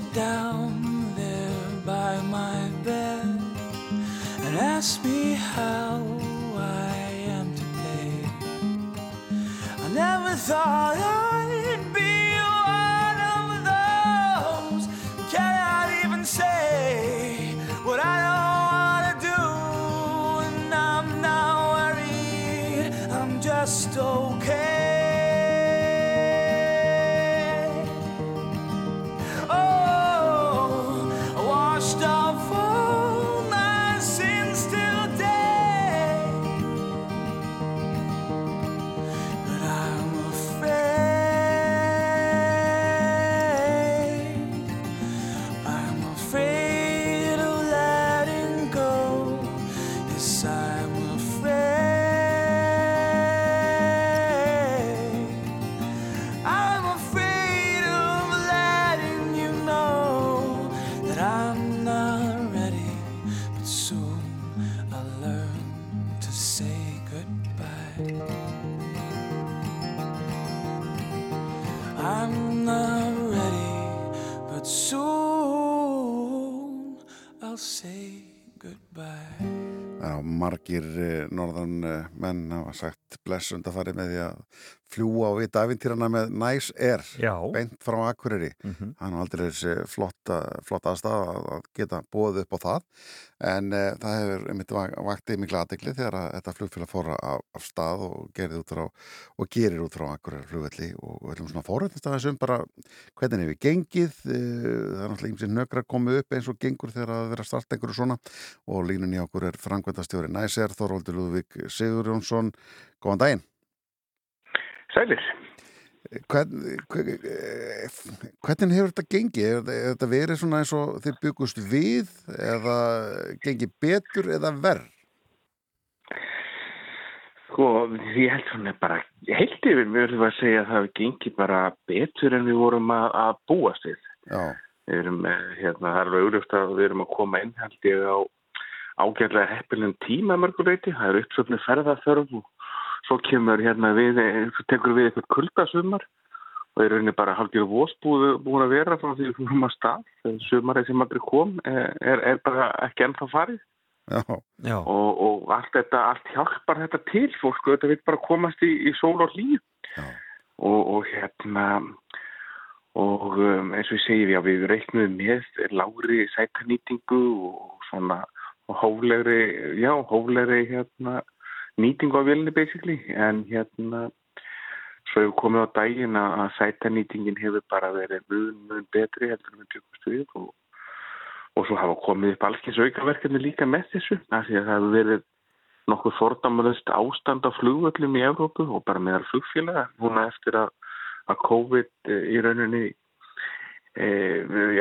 margir eh, norðan menn hafa sagt bless undarfari með því að fljúa á vita avintýrana með Nice Air Já. beint frá Akureyri. Mhm. hann er aldrei þessi flotta, flotta aðstæða að, geta bóðið upp á það. En uh, það hefur vak- vaktið mikla aðdegli þegar að þetta flugfélag fóra af, af stað og gerði út frá og gerir út frá Akureyri flugvelli og við ætlum svona þessum bara hvernig hefur gengið. Uh, það er náttúrulega ymsið nökra komið upp eins og gengur þegar að vera starta einhverju svona. Og línunni okkur er frangvendastjóri Næser, Þorvaldur Lúðvík Sigur Jónsson góðan daginn Sælir. Hvern, hvern, hvernig hefur þetta gengið? Þetta- hefur þetta verið svona eins og þið byggust við eða gengið betur eða verð? Sko, ég held svona bara, heilt yfir við höfum að segja að það hefur gengið bara betur en við vorum að, að búast við. Já, Við erum, eh, hérna, það er alveg auðvitað að við erum að koma inn, held ég, á ágætlega heppilum tíma mörguleiti. Það er uppsöfnu ferðarþörf og svo kemur hérna við, svo tekur við eitthvað kuldasumar og er rauninni bara halgjör vósbúð búin að vera frá því við fórum að stað. Sumarið sem aldrei kom eh, er, er bara ekki ennþá farið. já, Já, og, og allt þetta, allt hjálpar þetta til fólk, þetta vil bara komast í, í sól og hlýju Já. og, og hérna og um, eins og ég segi, já, við reiknum með lágri sætarnýtingu og svona og hóflegri, já, hóflegri hérna, nýtingu á vilni basically, en hérna svo hefur komið á daginn að sætarnýtingin hefur bara verið mun, mun betri heldur en við bjögumst við og og svo hafa komið upp allskyns aukaverkefni líka með þessu af því að það hefur verið nokkuð fordæmalust ástand á flugvöllum í Evrópu og bara meðal flugfélaga. Núna eftir að, að COVID eh, í rauninni e,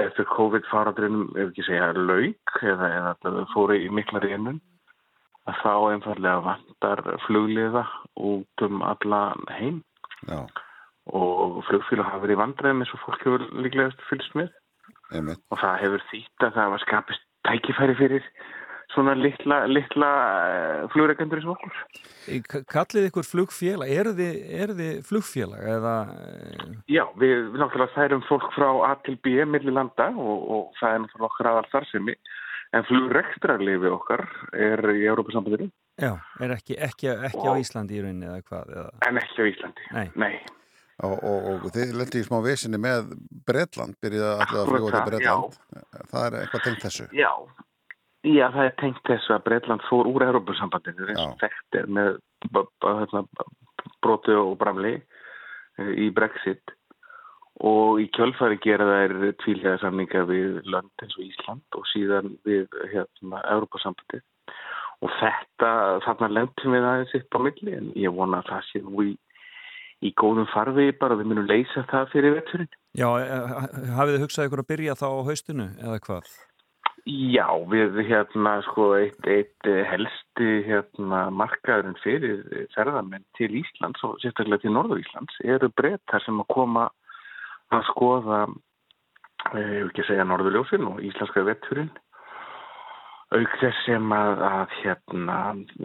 eftir COVID faradrinum ef ekki segja lauk eða, eða að fóru í mikla reynun að þá einfallega vantar flugliða út um allan heim. Já, og flugfélag hafa verið vandræðum eins og fólk hefur líklegast fylgst með. Einmitt. og það hefur þýtt að það var skapist tækifæri fyrir svona litla, litla flugreikendur eins og okkur. Kallið ykkur flugfélag, eru þið, eru þið flugfélag eða eh, Já, við, við náttúrulega færum fólk frá A til B milli landa og, og það er náttúrulega okkar aðal starfsemi en flugrekstrarlifi okkar er í Európa-sambandinu já, er ekki, ekki, ekki á Íslandi í rauninni eða hvað eða, en ekki á Íslandi. Nei. Nei. Og, og, og þið lendi í smá vesinni með Bretland, byrjaði allir að Akkúrat fljúa til það, Bretland. Það er eitthvað tengt þessu? Já, já, það er tengt þessu að Breitland fór úr Európa-sambandinu eins og þekkt er með hérna, broti og bramli eh, í Brexit og í kjölfari gera þær tvílega samninga við lönd eins og Ísland og síðan við hérna, Európa-sambandið og þetta, þarna lendum við aðeins upp á milli en ég vona að það sé nú í, í góðum farfi bara við munum leysa það fyrir vetturinn. Já, eh, hafið þið hugsað ykkur að byrja þá á haustinu eða hvað? Já, við hérna sko eitt, eitt helsti hérna markaðurinn fyrir ferðamenn til Íslands og sérstaklega til Norður Íslands eru brettar sem að koma að skoða eh, ég vil ekki segja Norðurljósin og Íslandska vetturinn auk þess sem að, að hérna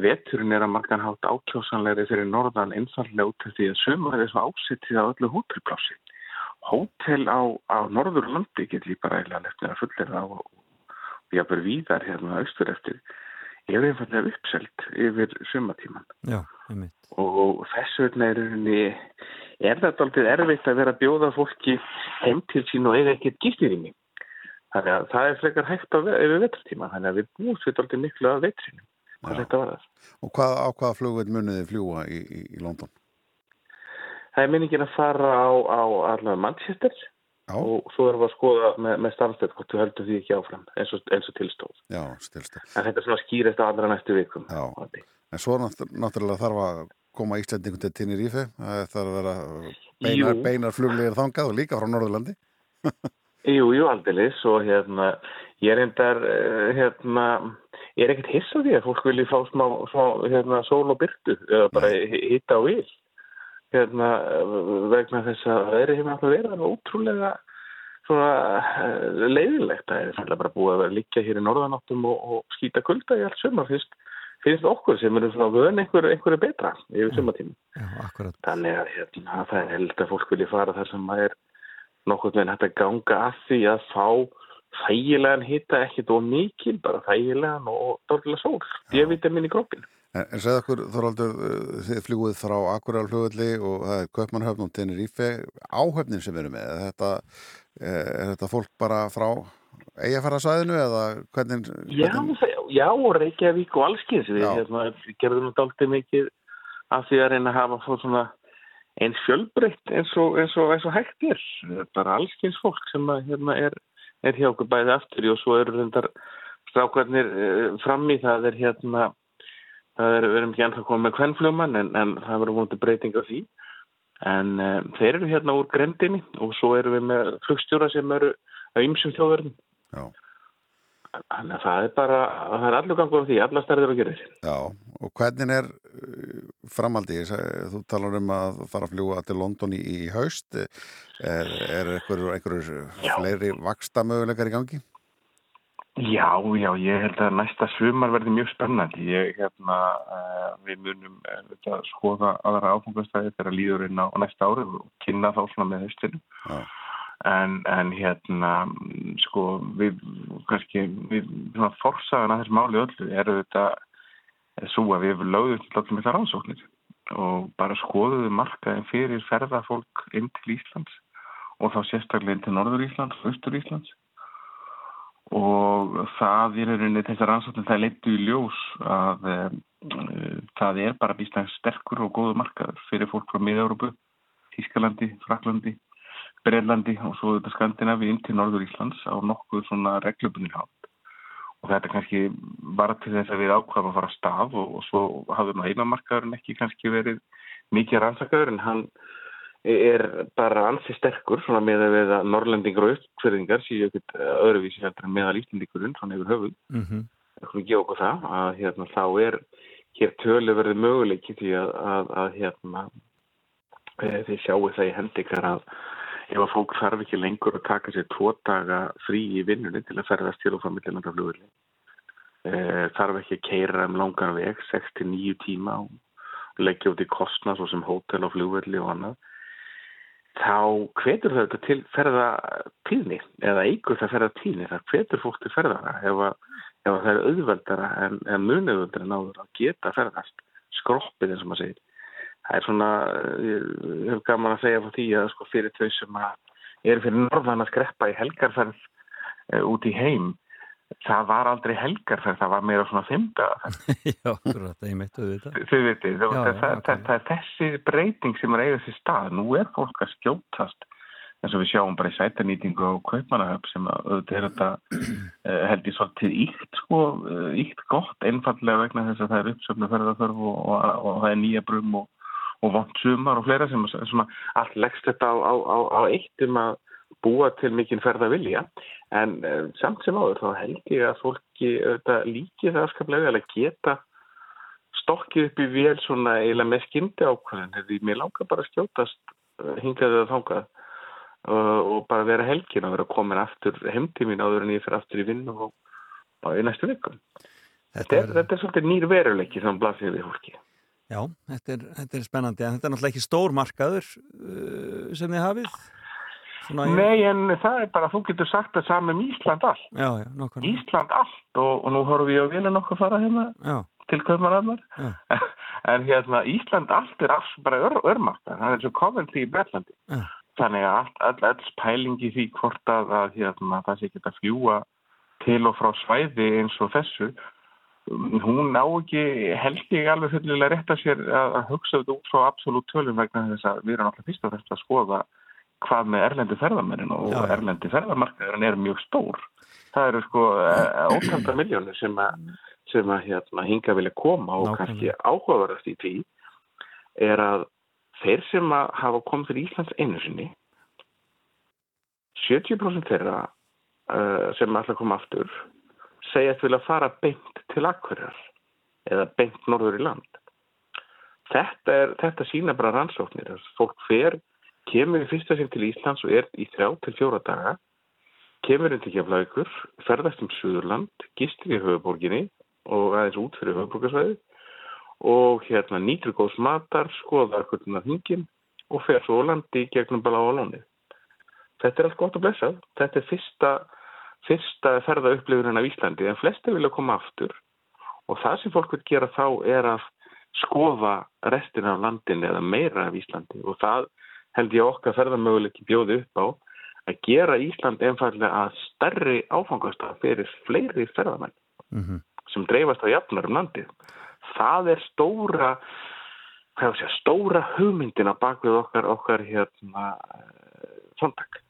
vetturinn er að markan hátt ákjósanlegri fyrir norðan einfallega út því að sömur er svo ásittið á öllu hótelplási. Hótel á, á Norðurlandi get bara eiginlega lefnir að fullir það og, og jáfnver víðar hérna austur eftir er einfallega uppselt yfir Já, einmitt. og þess vegna er, henni, er þetta aldrei erfitt að vera að bjóða fólki heim til sín og eiga ekkert gistýringi þannig að það er frekar hægt yfir vetartíma þannig að við búumst við aldrei miklu að vetrinu hvað þetta var það Og hvað, á hvaða flugveld munið þið fljúa í, í, í London? Það er minningin að fara á, á allavega Manchester Já. og svo erum við að skoða með, með starfstöð hvort þú heldur því ekki áfram eins og, eins og tilstóð. Já. En þetta er svona skýrist á allra næstu vikum. En svo náttú- náttúrulega þarf að koma Íslandingun til það þarf að vera beinar, beinar fluglegir þangað og líka frá Norðurlandi. Jú, jú, aldeilis og hérna, ég er endar, hérna, ég er ekkert hissa á því að fólk vilji fá smá, smá hérna, sól og byrtu eða bara hi- hitta á vil. Hérna, vegna þess að veðri hefur alltaf verið alveg ótrúlega svona eh, leiðilegt. Það er bara búið að vera liggja hér í norðanáttum og, og skýta kulda í allt sumar fyrst. Finnst okkur sem eru svona vön einhverju, einhverju betra yfir akkurat. Þannig að hérna, það er held að fólk vilji fara þar sem það er nokkuð með að ganga að því að fá þægilegan hitta ekkit og mikil, bara þægilegan og dórlega sól. D-vitamin í kroppin. En, en segð okkur, Þorvaldur, uh, þið fljúið frá Akureyrar flugvelli og það er Kaupmannhöfn og Tenerife, áhöfnin sem erum með, er þetta, eh, er þetta fólk bara frá eigafærarsvæðinu eða hvernig? Já, það- já, og Reykjavík og allskins. Við Já. hérna, gerðum nú dálítið mikið af því að reyna að hafa svona eins fjölbreytt eins og, eins og, eins og hægt er. Bara allskins fólk sem að, hérna, er, er hjá okkur bæði aftur og svo eru reyndar strákarnir uh, fram í það er hérna það er, við erum ekki ennþá komið með kvennflugmann en, en það verður vonandi breyting á því en uh, þeir eru hérna úr grendinni og svo erum við með flugstjóra sem eru á ymsum þjóðverðin. Þannig að það er bara, það er allur gangur á því, allar stærðir og gerir. Já, og hvernig er framhaldi? Ég seg- Þú talar um að fara að fljúa til London í, í haust. Er, er einhver, einhver fleiri vaksta möguleikar í gangi? Já, já, ég held að næsta sumar verði mjög spennandi. Ég, hérna, uh, við munum uh, skoða aðra áfangastæði þegar líður inn á næsta árið og kynna þá svona með höstinu. Já. En, en hérna, sko, við, kannski, við, svona forsagan að þessu máli öllu eru þetta svo að við lögðum til allir með það rannsóknir og bara skoðuðu markaðin fyrir ferðafólk inn til Íslands og þá sérstaklega inn til Norður Íslands og Östur Íslands og það er rauninni þessar rannsóknir það leittu í ljós að e, það er bara býstæðan sterkur og góðu markaður fyrir fólk frá Mið-Európu, Þískalandi, Fraklandi, Breilandi og svo þetta Skandinavi inn til Norður Íslands á nokkuð svona reglubunni hátt. Og þetta kannski var til þess að við ákvaðum að fara að stað og, og svo hafði nú heimamarkaðurinn ekki kannski verið mikið rannsakaður en hann er bara ansi sterkur svona með að við að norrlendingar og austfyrðingar séu ekkert öðruvísi heldur en meðal íslendingurinn svona yfir höfuð Mm -hmm. ekki okkur það að hérna, þá er hér tölu verið möguleiki því að, að, að hérna, e, þið sjáu það í hendi ykkar að ef að fólk þarf ekki lengur að taka sér tvo daga frí í vinnunni til að ferðast til og frá millilandaflugulli e, þarf ekki að keira um langan veg 6-9 tíma og leggja út í kostna svo sem hótel og flugvelli og annað þá hvetur þetta til ferða tíðni eða eigur það ferða tíðni það hvetur fólk til ferðara ef, að, ef að það er auðveldara en, en munauðveldara en áður að geta ferðast. Skroppið eins og maður segir. Það er svona ég hef gaman að segja frá því að sko fyrir þau sem að eru fyrir norðan að skreppa í helgarferð e, út í heim það var aldrei helgarferð það var meira svona fymda Já, meitt auðvitað. þau veitir, Já, það, já, það, ok. það, það er þessi breyting sem er eigað sér stað. Nú er fólk að skjótast eins og við sjáum bara í sætanýtingu á kaupmannahöf sem að auðvitað er þetta uh, held ég svolítið íkt sko, íkt gott einfallega vegna þess að það er uppsöfnu ferðarþörf og, og, og það er nýja brum og, og vant sumar og fleira sem svona allt leggst þetta á, á, á, á eitt um að búa til mikinn ferða vilja en uh, samt sem áður þá held ég að fólki auðvitað líki það afskaplega vel að geta stokkið upp í vél svona eiginlega með skyndi ákvæðin því mér langar bara að skjótast uh, hingaðið að þangað uh, og bara vera helgin að vera komin aftur heimtímin áður en ég fyrir aftur í vinn og bara í næstu vikum þetta er, þetta er svolítið nýr veruleiki sem blasir við fólki. Já, þetta er, þetta er spennandi. En þetta er náttúrulega ekki stór markaður sem þið hafið Svona, Nei, en það er bara, þú getur sagt það saman um Ísland allt. Já, já, nákvæmlega Ísland allt og, og nú horfum við á vinnan okkur fara hérna Já, til. Já. en hérna, Ísland allt er alls bara ör, örmarkað. Það er eins og Coventry í Bretlandi. Já. Þannig að all, all pæling í því hvort að, að hérna, það sé geta fljúa til og frá svæði eins og þessu hún á ekki held ég alveg fullilega rétt að sér að hugsa þetta út frá absolutt tölum vegna þess að við erum alltaf fyrst og fremst að skoða hvað með erlendi ferðamennin og Já, erlendi ferðamarkaðurinn er mjög stór. Það eru sko ótanda miljónir sem að, sem að hérna, hinga vilja koma og Nákvæmlega. kannski áhugaverðast í því er að þeir sem að hafa komið til Íslands einu sinni 70% þeirra uh, sem að koma aftur segja að vilja fara beint til Akkurjar eða beint norður í land. Þetta, er, þetta sína bara rannsóknir. Fólk fer, kemur í fyrsta sinn til Íslands og er í þrjá til fjóra daga, kemur inn til Keflaugur, ferðast um Suðurland, gistir í höfuborginni og aðeins út fyrir höfuborgarsvæði og hérna nýtur góðs matar, skoðar hvernig það hingin og fer svo landi gegnum bara á lónið. Þetta er allt gott að blessa. Þetta er fyrsta, fyrsta ferða upplifurinn af Íslandi en flestir vilja koma aftur og það sem fólk vil gera þá er að skoða restin af landin eða meira af Íslandi og það held ég okkar ferðamöguleiki bjóði upp á að gera Ísland einfallega að stærri áfangastaf fyrir fleiri ferðamenn mhm, sem dreifast á jafnar um landið. Það er stóra, segja, stóra hugmyndina bak við okkar, okkar hérna, framtak.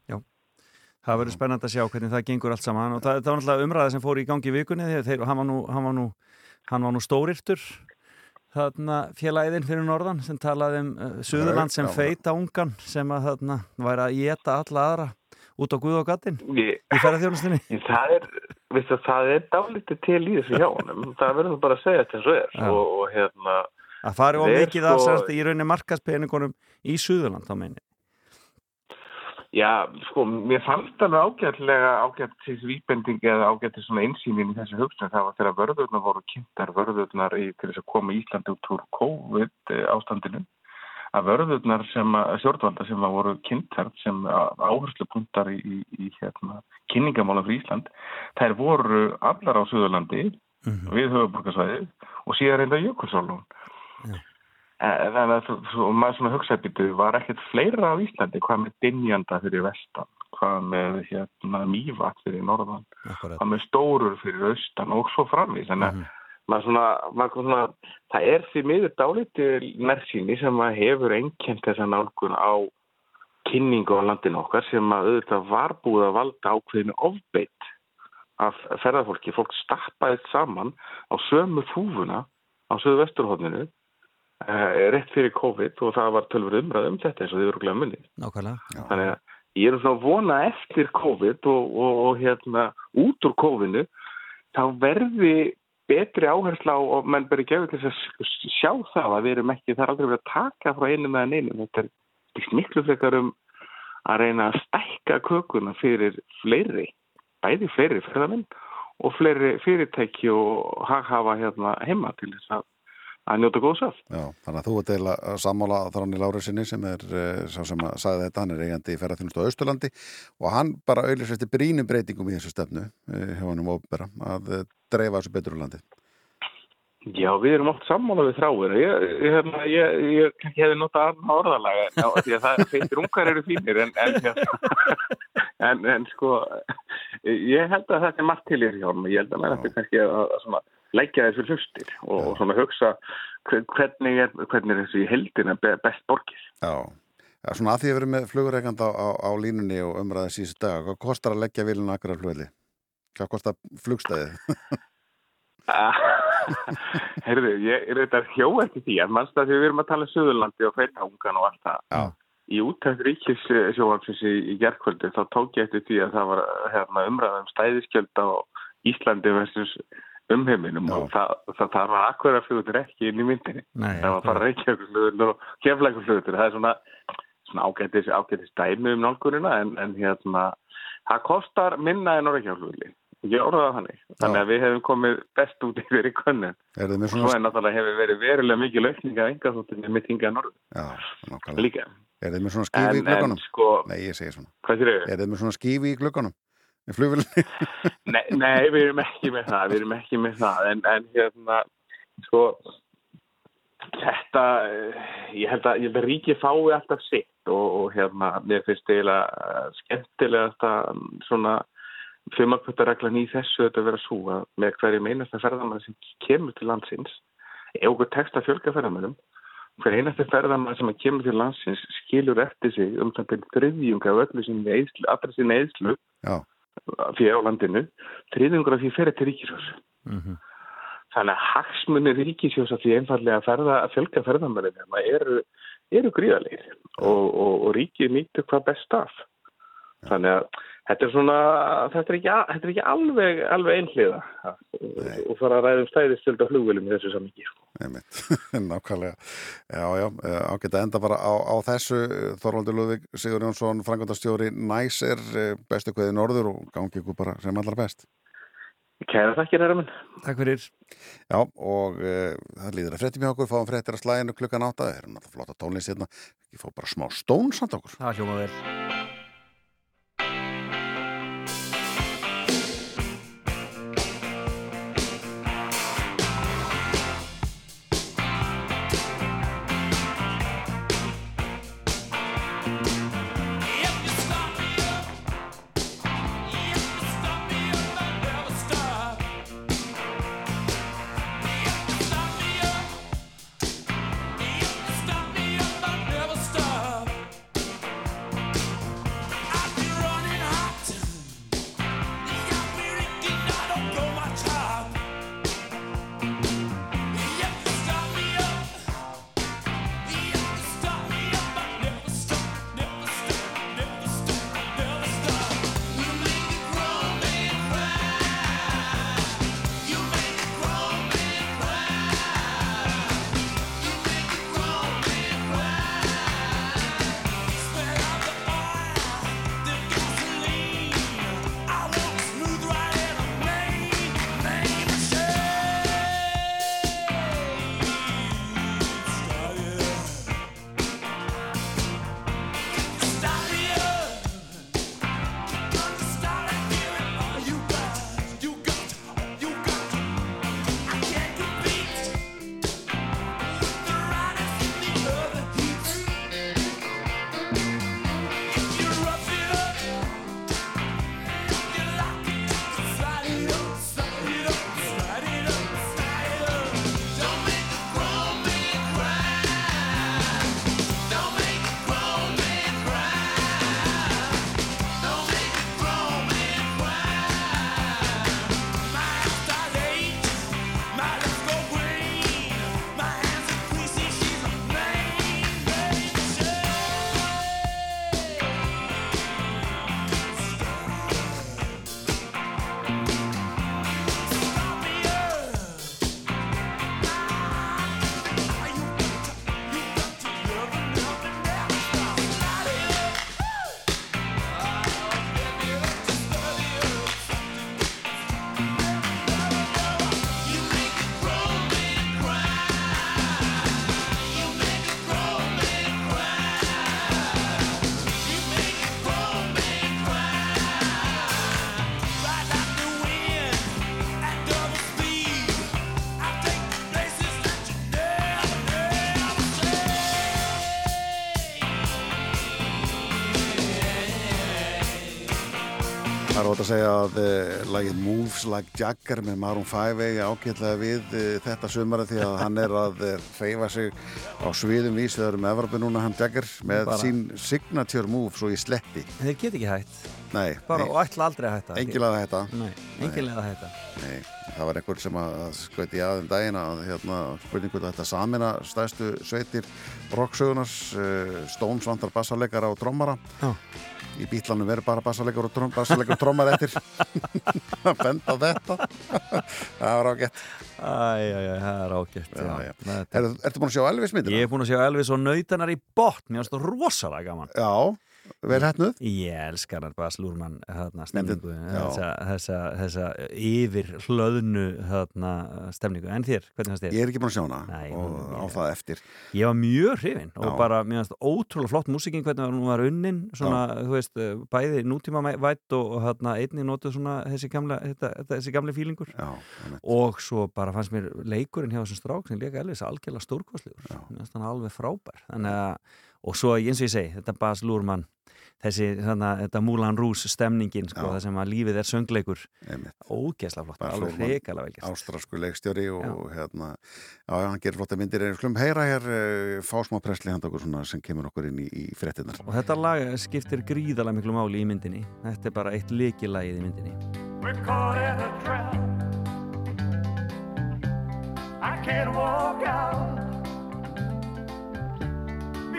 það verður spennandi að sjá hvernig það gengur allt saman. Og það, það var náttúrulega umræða sem fór í gangi vikunni. Þegar þeir, hann, var nú, hann, var nú, hann var nú stórirtur þarna félagiðin fyrir norðan sem talaði um uh, Suðurland sem feita ungan sem að þarna væri að geta alla aðra út á Guð og gattin Ég, í ferðarþjónustinni það er, veistu, það er dálítið til í þessu hjá honum. Það verður bara að segja þetta eins og er. Já. Og, og hérna, að fari of Það er mikið af sko- sérst í rauninni markaspeningunum í Suðurland þá meini Já, sko, mér fannst alveg ágætlega ágættis vísbending eða ágættis svona einsýnin í þessu hugsun. Það var þegar vörðurnar voru kynntar vörðurnar í, til þess að koma Íslandi út úr COVID ástandinu. Að vörðurnar sem að, stjórnvalda sem að voru kynntar sem áherslupunktar í, í, í hérna, kynningamála fyrir Ísland, þær voru allar á Suðurlandi Mhm. við höfuborgarsvæði og síðan reynda Jökulsálun. Já. Þannig að maður svona hugsaði býtu, var ekkert fleira á Íslandi, hvað með Dinjanda fyrir vestan, hvað með hérna, Mývat fyrir norðan, Akkurat. hvað með Stórur fyrir austan og svo framvís. Þannig að Mhm. maður svona, maður svona, það er því miður dálítið nærsýni sem að hefur einkent þessa nálgun á kynningu á landinu okkar sem að auðvitað var búið að valda ákveðinu ofbeitt af ferðarfólki. Fólk stappaðist saman á sömu þúfuna á söðu vesturhóðninu eh, rétt fyrir COVID og það var tölfur umræð um þetta eins og þið eru glæða munni. nákvæmlega Þannig að ég er svona að vona eftir COVID og, og, og hérna út úr COVIDinu þá verði betri áhersla og menn beri gefið til að sjá það að við erum ekki, það er aldrei verið að taka frá einu meðan einu. Þetta er miklu frekar um að reyna að stækka kökuna fyrir fleiri, bæði fleiri ferðamenn og fleiri fyrirtæki og haghafa hérna heima til þess að, að njóta góðs af. Já, þannig að þú ert eiginlega sammála þráni Lárusinni sem er uh, sá sem að sagði þetta, hann er eigandi í ferðarþjónustu á Austurlandi og hann bara auðvitað brínum breytingum í þessu stefnu uh, hjá hann um ópera að dreifa þessu betur úr landi. Já, við erum oft sammála við þráir. Ég, ég, hérna, ég, ég hefði notað annað orðalega, já, því að það feitir ungar eru fínir, en, en, hérna, en, en sko, ég held að þetta er margt til í hjá hann, ég held að maður leggja þessu hlustir og, og svona hugsa hve- hvernig er, hvernig er þessu í heldina be- best borgið. Já, Já, svona að því að verið með flugureikand á, á, á línunni og umræði síðust dag, hvað kostar að leggja vilun akkar af flugvelli? Hvað kostar flugstæðið? Heyrðu, ég er þetta hjó eftir því, að því við erum að tala Suðurlandi og Feitaungan og allt það. Já. í útækt ríkissjóvansins í, í gerðkvöldi þá tók ég eftir því að það var hérna, umræðum stæðiskjöld á Íslandi versus umheiminum og það, það, það var akkurat flugur ekki inn í myndinni. Nei, það var bara reykjavíkflugur og keflækuflugur. Það er svona, svona ágætis, ágætis dæmi um nálgunina en, en hérna, það kostar minna en reykjavíkflugli. Ég orðaði þannig. Þannig að við hefum komið best út í könnu. Er þið með Svo svona, en náttúrulega hefur verið verulega mikið laukning að enga þóttinni mitt hingað norður. já, nákvæmlega. Líka. Er þið með svona skífi í En, en glöggunum? sko, Nei, ég segi svona. hvað þér Er þið með svona skífi í glöggunum? Í flugvölinni? Nei, nei, við erum ekki með það, við erum ekki með það, en, en hérna, sko, þetta, eh, ég held að, ég held að ríkið fái alltaf sitt og, og hérna, mér finnst eiginlega eh, skemmtilegast að svona fjömakvöldareglan í þessu þetta vera svo að með hverjum einasta ferðamann sem kemur til landsins, ef okkur tekst að fjölga ferðamannum, hver einasta ferðamann sem kemur til landsins skilur eftir sig um það byrjum þriðjunga af öllu sinni eðslu, allra sinni eðslu Já. Fyrir á landinu, þriðjungur af því fyrir til ríkisjós. Mhm. Þannig að hagsmunni ríkisjós að því einfallega að, ferða, að fjölga ferðamannir eru, eru gríðalegir og, og, og ríkið nýttur hvað best af. Þannig að þetta er svona, þetta er ekki, þetta er ekki alveg, alveg einhliða og fara að ræðum stæðistöld á flugvölum í þessu samingi. Einmitt, nákvæmlega. Já, já, eh, ágætt að enda bara á, á þessu. Þorvaldur Lúðvík, Sigur Jónsson, frangöndastjóri Næsir, eh, bestu kveði norður og gangi ykkur bara sem allra best. Kæra þakkir, herra minn. Takk fyrir. Já, og uh, það líður að fréttum hjá okkur, fáum fréttir að slæðinu klukkan átta, það er náttúrulega flotta tónlist hérna, ég fór bara smá stón samt okkur. Það hljóma vel. Að segja að uh, lagið Moves Like Jagger með Maroon 5 eigi ágætlega við uh, þetta sumari því að hann er að uh, feifa sig á sviðum vísveður með Evropi núna hann Jagger með Bara. sín signature move svo í sleppi. Þeir get ekki hægt. Nei, bara og ætla aldrei að hætta Engin leið að hætta. Nei, að hætta Nei, það var einhver sem að skauti aðeim daginn að hérna, spurningu þetta samina stæðstu sveitir rocksögunars, uh, Stones vantar bassarleikara og trommara. Já. í bítlanum verður bara bassarleikar og bassarleikar og trommar eftir. Að benda þetta. Það var ágætt. Æjæjæ, það er ágætt. Þetta- Er, Ertu búin að sjá Elvis myndina? Ég er búin að sjá Elvis og nautanar í botn. Mér finnst það rosalega gaman. Já, vel hætnuð Ég elskar hann Bas Lúrmann já. þessa, þessa, þessa yfir hlöðnu þarna, stemningu. En þér, hvernig fannst þér? Ég er ekki búin að sjá hana Nei, og hún- á það eftir. Ég var mjög hrifinn og Já. bara, finnst ótrúlega flott músikinn hvernig hún var unnin, svona, þú veist, eh, bæði nútíma vætt og, hérna einnig notuð svona þessi gamla, þetta, þessi gamli fílingur. Já, og svo bara fannst mér leikurinn hjá þessum strák sem leika Elvis algjörlega hann alveg frábær, þannig að, og svo eins og ég segi, þetta Bas Lúrmann, þessi, þannig að þetta Moulin Rouge stemningin, sko, Já. það sem að lífið er söngleikur, ógeðslega flott, alveg Lúhrmann, reikalega vel gert. Ástrasku leikstjóri og hérna, já, já, hann gerir flotta myndir en við skulum heyra hér uh, fásmá presli handa okkur svona sem kemur okkur inn í, í fréttinnar Og þetta lag skiptir gríðarlega miklu máli í myndinni. Þetta er bara eitt líkilagið í myndinni. We're caught in a trap. I can't walk out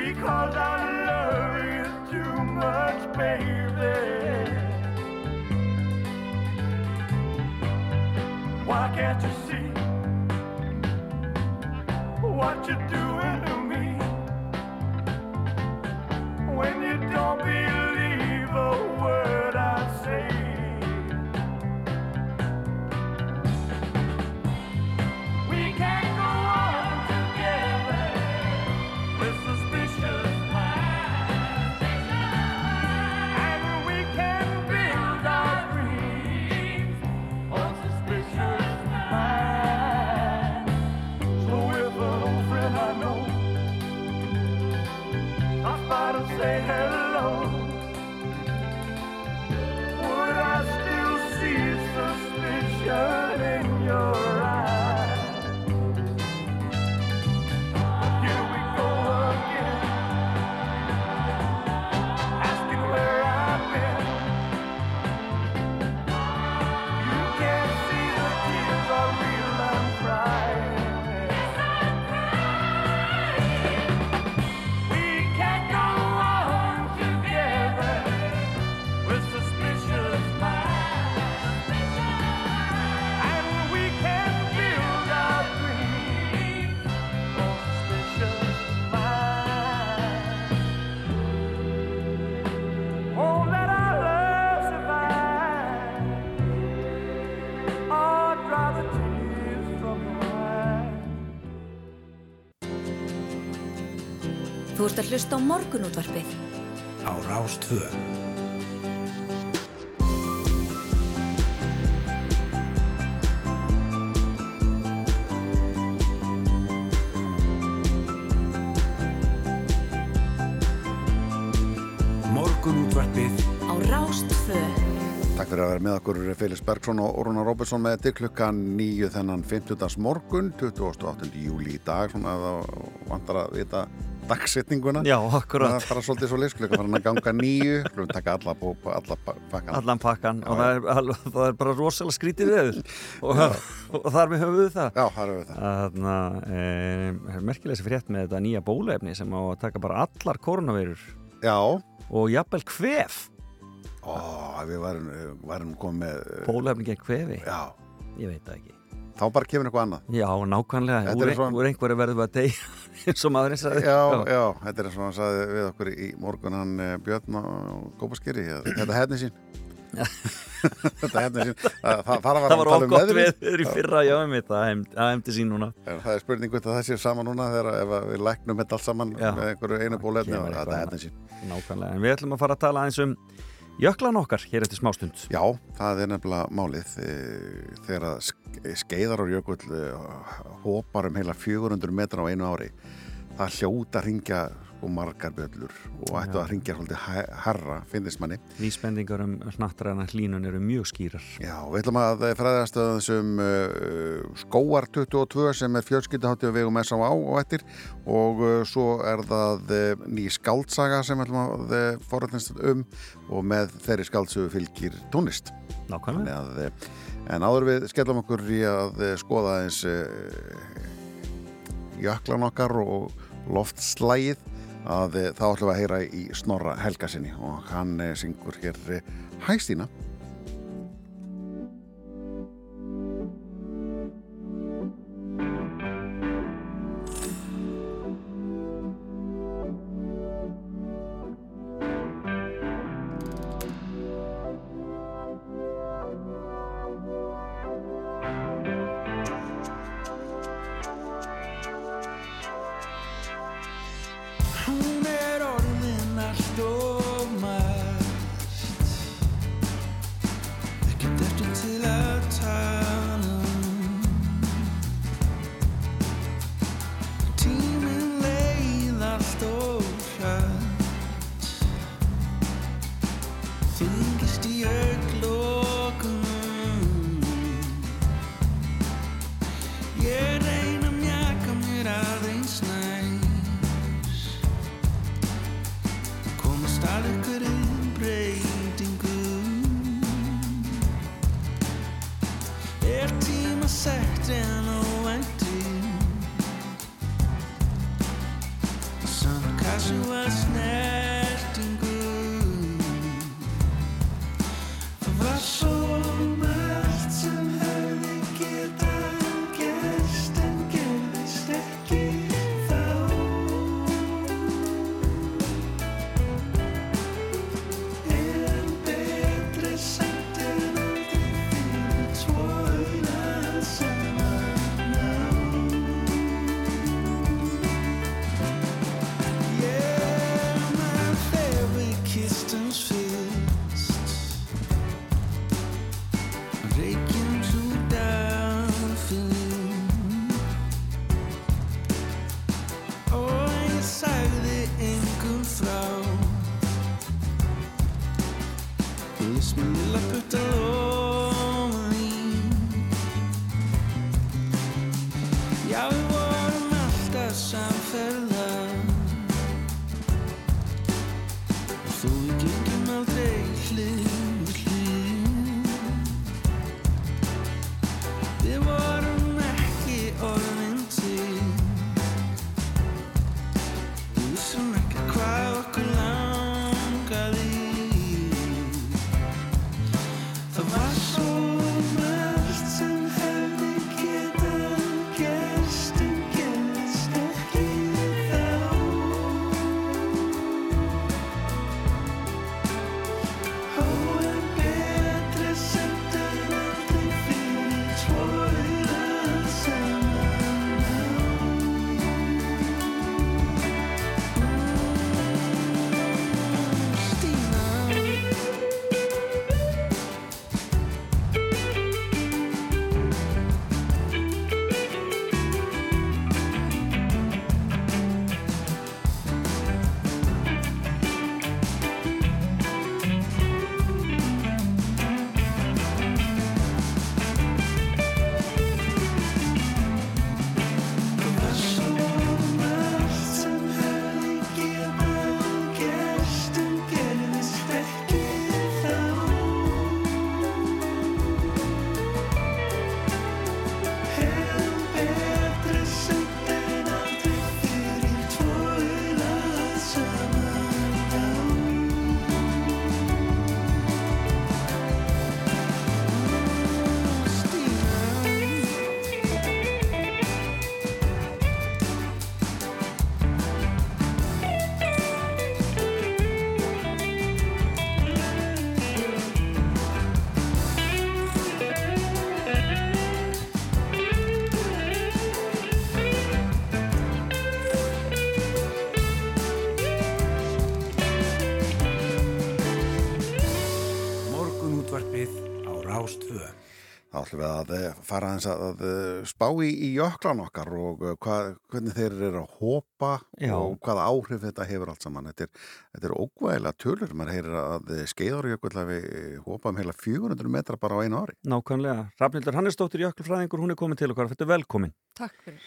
because I love you too much, baby. Why can't you see what you're doing to me when you don't believe a word ert að hlusta á morgunútvarpið á Rástvö Morgunútvarpið á Rástfö Takk fyrir að vera með okkur Felix Bergson og Rúnar Róbertsson með til klukkan nýju þennan 50. morgun 28. júli í dag svona að það vantar að vita dagsetninguna Já, akkurat. Það bara svolítið svo leys klukkan farin að ganga nýju klukkan taka alla, bópa, alla pa- pakkan Allan pakkan og það er, al- það er bara rosalega skrítið við og, og þar við höfum við það. Já, þar höfum við það. Þannig að e, merkilega sér frétt með þetta nýja bóluefni sem á að taka bara allar koronavirur. Já. Og jafnvel kvef. Ó, við varum, varum komið með Bóluefni gegn kvefi. Já. Ég veit það ekki. Þá bara kemur eitthvað annað Já, nákvæmlega. Þetta Úr, ein, úr einhverju verðum við að deyja eins og maðurinn sagði. Já, já, þetta er eins og hann sagði við okkur í morgun hann eh, Björn á Kópaskeri þetta hefni sín þetta hefni sín það, það, það var, var tala um veður í fyrra, já, ég veit það, hefndi sín núna. En það er spurning hvort að það sé saman núna þegar við læknum þetta allt saman Já. með einhverju einu bólefni og þetta hefni sín Nákvæmlega, en við ætlum að fara að tala aðeins um jöklan okkar hér eftir smástund. Já, það er nefnilega málið eh, þegar ske- skeiðar á jökull eh, hópar um heila 400 metra á einu ári það hljóta ringja og margar bjöllur og ættu að ringja hæ- herra, finnist manni. Vísbendingar um hnattræna hlínun eru mjög skýrar. Já, við ætlum að fræðast að þessum uh, skóar 22 sem er fjölskyldaháttið við vegum S.A.A. og eftir og uh, svo er það uh, ný skaldsaga sem við ætlum að uh, forrætnast um og með þeirri skaldsugu fylgir tónlist. Nákvæmlega. Uh, en áður við skellum okkur í að uh, skoða eins jöklan okkar og loftslægið að uh, þá ætlum við að heyra í Snorra Helgasinni og hann uh, syngur hér uh, ætlum við að eh, fara aðeins að, að eh, spá í, í jöklan okkar og eh, hvað, hvernig þeir eru að hopa Já. og hvaða áhrif þetta hefur allt saman. Þetta er, þetta er ógvæðilega tölur. Man heyrir að skeiðarjökull hafi hopað um heila 400 metra bara á einu ári. Nákvæmlega. Rafnildur Hannesdóttir Jökulfræðingur, hún er komin til okkar. Þetta er velkomin. Takk fyrir.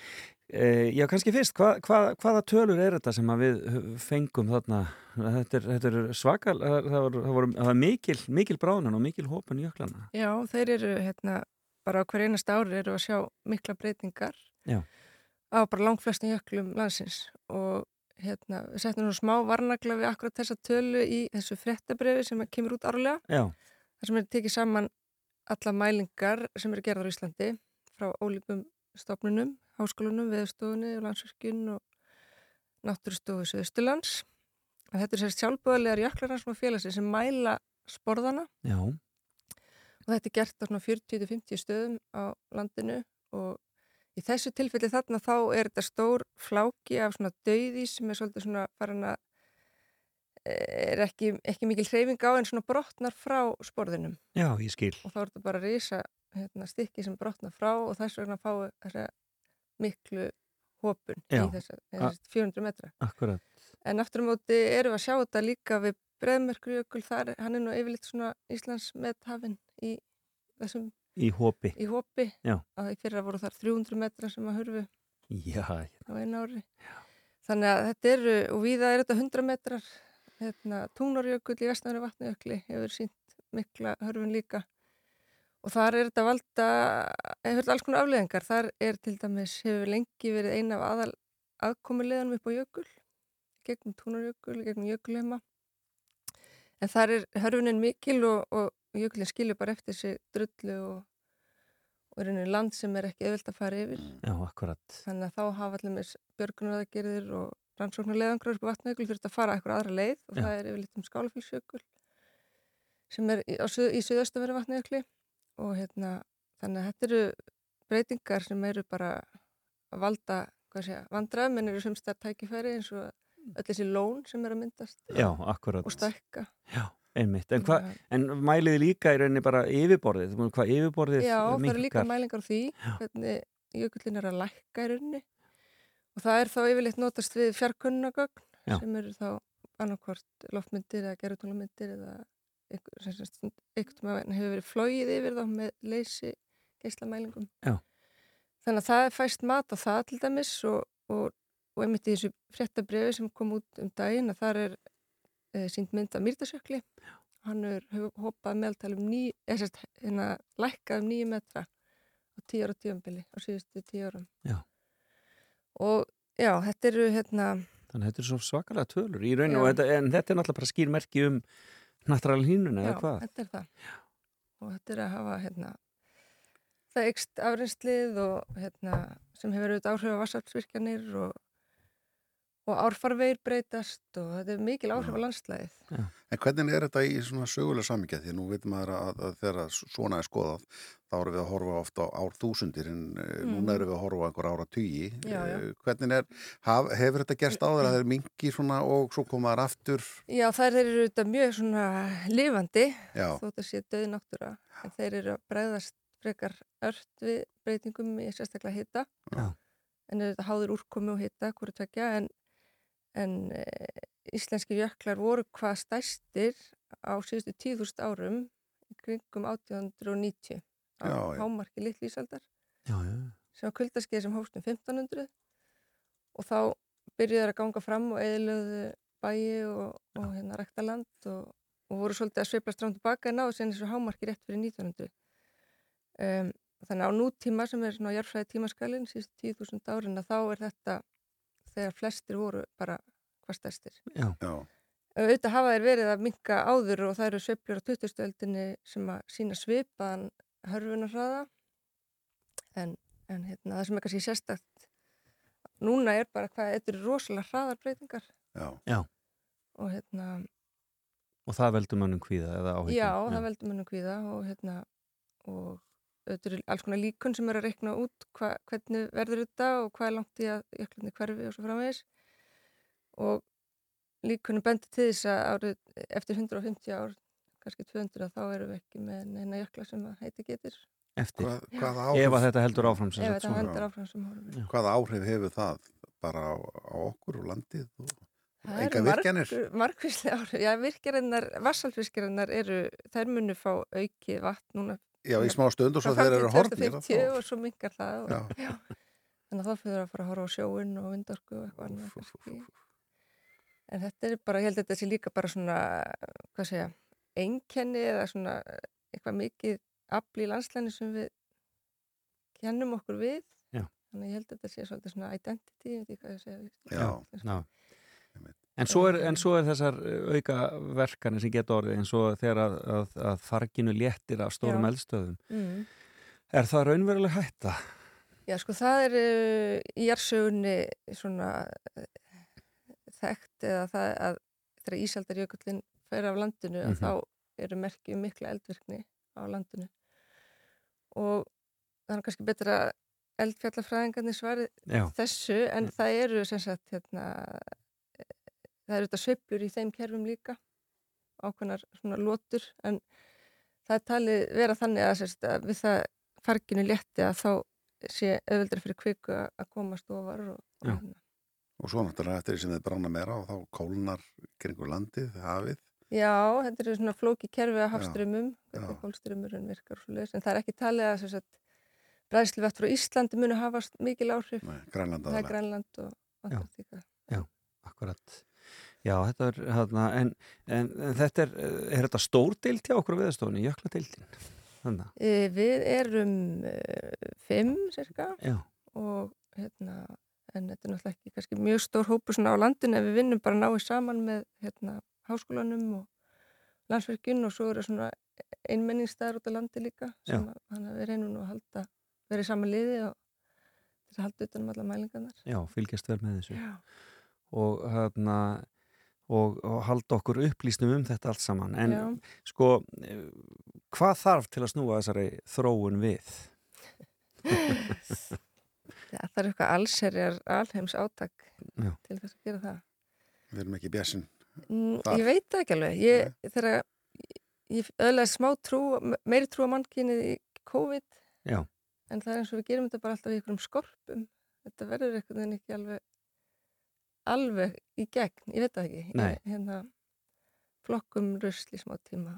Eh, já, kannski fyrst, hva, hva, hvaða tölur er þetta sem við fengum þarna? Þetta er, þetta er svakal, það, var, það, var, það var mikil, mikil bráðan og mikil hópun jöklana. Já, þeir eru hérna bara á hver einast ári eru að sjá mikla breytingar Já. á bara langflestum jöklum landsins og hérna við settum nú smá varnagla við akkurat þessa tölu í þessu fréttabrifi sem kemur út árlega. Já. Það sem er tekið saman alla mælingar sem eru gerðar á Íslandi frá ólíkum stofnunum, háskólunum, veðustofunni og landsverkjun og náttúrustofu Suðusturlands. Þetta er sérst sjálfbúðarlegar jöklaransma félagsins sem mæla sporðana Já. og þetta er gert á svona 40-50 stöðum á landinu og í þessu tilfelli þarna þá er þetta stór fláki af svona dauði sem er svolítið svona farin að er ekki, ekki mikil hreyfing á en svona brotnar frá sporðinum Já, ég skil. og þá er þetta bara risa hérna, stykki sem brotnar frá og þess vegna fái þessa miklu hópun Já. í þessa, þessa 400 metra Akkurat. En aftur á móti erum við að sjá þetta líka við Breðmerkurjökul, þar hann er nú yfirleitt svona Íslands meðhafinn í þessum, Í hópi. í hópi Já. að í fyrra voru þar 300 metra sem að hurfu Já, á einu ári. Þannig að þetta eru, og viða er þetta 100 metrar, hérna, Túnarjökull í vestnæri vatnajökli hefur sínt mikla hörfun líka og þar er þetta valda, hefur alls konar afleðingar, þar er til dæmis, hefur lengi verið eina af aðal aðkomuleganum upp á jökul, gegnum Túnarjökul, gegnum jökulheima, en þar er hörfunin mikil og, og jökulinn skilur bara eftir sig drullu og, og er einu land sem er ekki auðvelt að fara yfir. Já, akkurat. Þannig að þá hafa allir með björgunaraðgerðir og rannsóknarleðangrar upp á vatnajökul þurft að fara eitthvað aðra leið og Já. það er yfirleitt um skálafylsjökul sem er í, í suðaustafæri vatnajökli og hérna þannig að þetta eru breytingar sem eru bara að valda hvað segja, vandræðum en eru semstar tækifæri eins og öll þessi lón sem er að myndast Já, og stækka Já, einmitt. En, hva, en mæliði líka í rauninni bara yfirborðið? Hvað yfirborðið Já, það eru líka mælingar á því hvernig jökullin er að lækka í rauninni og það er þá yfirleitt notast við fjarkönnagögn Já. sem eru þá annarkvort loftmyndir eða gerutunglamyndir eða einhvern hefur verið flóið yfir þá með leysi geislamælingum. Já. Þannig að það er fæst mat á það til dæmis og, og, og einmitt í þessu fréttabrifi sem kom út um daginn að þar er e, sínt mynd af Mýrdasjökli. Hann hefur hoppað meðaltal um ný, eða sérst, hérna, lækkað um nýju metra á tíu ára tíumbili á síðustu tíu árum. Já. Og já, þetta eru hérna, Þannig að þetta er svo svakalega tölur í Já. og þetta, en þetta er náttúrulega bara skýrmerki um nattræðal hínuna já, eða hvað? þetta er það. Og þetta er að hafa hérna, það ykst afreynslið og hérna, sem hefur auðvitað áhrif á vassartsvirkjanir og, og árfarvegir breytast og þetta er mikil áhrif á landslæðið. En hvernig er þetta í svona sögulega samíkja? Því nú veitum maður að, að þegar svona er skoðað, þá erum við að horfa ofta á ár þúsundir en mm. núna erum við að horfa á einhver ára tugi. Já, já. Hvernig er, haf, hefur þetta gerst áður að þeir mingi svona og svo komaðar aftur? Já, þær eru auðvitað mjög svona lifandi, Já. þótt að sé döði náttúra, en þeir eru að bregðast frekar ört við breytingum í sérstaklega hita, Já. en eru þetta háður úrkomi og hita, hverju tvekja, en, en e, íslenski jöklar voru hvað stærstir á síðustu 10.000 árum kringum 1890 á Já, já. hámarki litlísaldar sem var kuldaskeið sem hófst um 1500 og þá byrjuðu þær að ganga fram og eðilöðu bæi og, og hérna rækta land og, og voru svolítið að sveifla strám tilbaka en náðu síðan þessu hámarki rétt fyrir 1900 um, þannig á nútíma sem er svona jarfræði tímaskalinn síðust 10.000 árin að þá er þetta þegar flestir voru bara hvað stærstir Já. Já. auðvitað hafa þeir verið að minka áður og það eru sveiflur á 20-stöldinni sem að sína svipaðan hörfunarhraða en, en hérna, það sem er kannski sérstakt núna er bara hvað, þetta eru rosalega hraðar breytingar Já. Já. og hérna, Og það veldur mönnum kvíða eða áhyggjum? já, það veldur munum kvíða og hérna og þetta eru alls konar líkun sem eru að reikna út hva, hvernig verður þetta og hvað er langt í að jöklarnir hverfi og svo framvegis og líkunum bendur til þess að árið eftir 150 ár kannski 200 að þá erum við ekki með neina jökla sem að heiti getur eftir Hvað, hvaða ef áhrif, að þetta heldur áfram sem ef sagt þetta svona. hendur áfram sem hvaða áhrif hefur það bara á, á okkur og landið og Það enga eru virkjanir? marg- margvísleg áhrif. Já, virkjarinnar, vassalfiskjarinnar eru, þær munu fá aukið vatn núna. Já, í smá stund og svo þeir eru framtíð horfnir. 2050 og svo mingar það. Og, Já. já. Þannig að þá fyrir að fara að horfa á sjóin og vindorku og eitthvað annað. En þetta er bara, ég held að þetta sé líka bara svona, hvað segja, einkenni eða svona eitthvað mikið afl í landslæni sem við kennum okkur við. Já. Þannig að ég held að þetta sé svolítið svona identity, ég veit ekki hvað ég segja. Já. Já. En svo, er, en svo er þessar uh, auka verkanir sem geta orðið eins og þegar að, að, að farginu léttir af stórum Já. eldstöðum. Mm. Er það raunveruleg hætta? Já, sko, það er uh, í jarsögunni svona uh, þekkt eða það að þegar Ísaldarjökullin fer af landinu Mhm. að þá eru merki um mikla eldvirkni á landinu og það er kannski betra eldfjallafræðingarnir svari Já. þessu en það eru sem sagt hérna, eh, það eru þetta sveiflur í þeim kerfum líka ákveðnar svona lotur en það er talið vera þannig að, sagt, að við það farginu létti að þá sé auðvöldra fyrir kviku að að komast ofar og, og hérna. Og svo náttúrulega eftir því sem þið brána meira og þá kólnar kringur landið, hafið. Já, þetta eru svona flóki kerfi Já, hafströmmum, hvernig kólströmmurinn virkar en það er ekki talið að bræðsluvett frá Íslandi muni hafa mikil áhrif. Nei, Grænland Það er. Grænland og Antartíka. Já, akkurat. Já, þetta er, hérna, en, en, en þetta er, er þetta stór deild hjá okkur á viðstofni, jökladeildin? Þannig að, E, við erum e, fimm, cirka, já, og hérna, en þetta er náttúrulega ekki kannski mjög stór hópur svona á landinu en við vinnum bara náið saman með hérna, háskólanum og landsverkjun og svo eru svona einmenningsstæðar út á landi líka sem að, þannig að við reynum nú að halda verið saman liði og þess að halda utan um alla mælingarnar já, fylgjast vel með þessu. Já. Og, hérna, og, og halda okkur upplýsnum um þetta allt saman. En Já. sko, eh, hvað þarf til að snúa þessari þróun við? Já, það er eitthvað allserjar alheims átak Já. til þess að gera það Við erum ekki bjassin. Mm. Ég veit það ekki alveg. Ég, þegar ég öðlega smá trú, meiri trú á mannkynið í COVID, Já, en það er eins og við gerum þetta bara alltaf í einhverjum skorpum. Þetta verður einhvern veginn ekki alveg, alveg í gegn, ég veit það ekki. Nei. Ég, hérna, flokkum rusl í smá tíma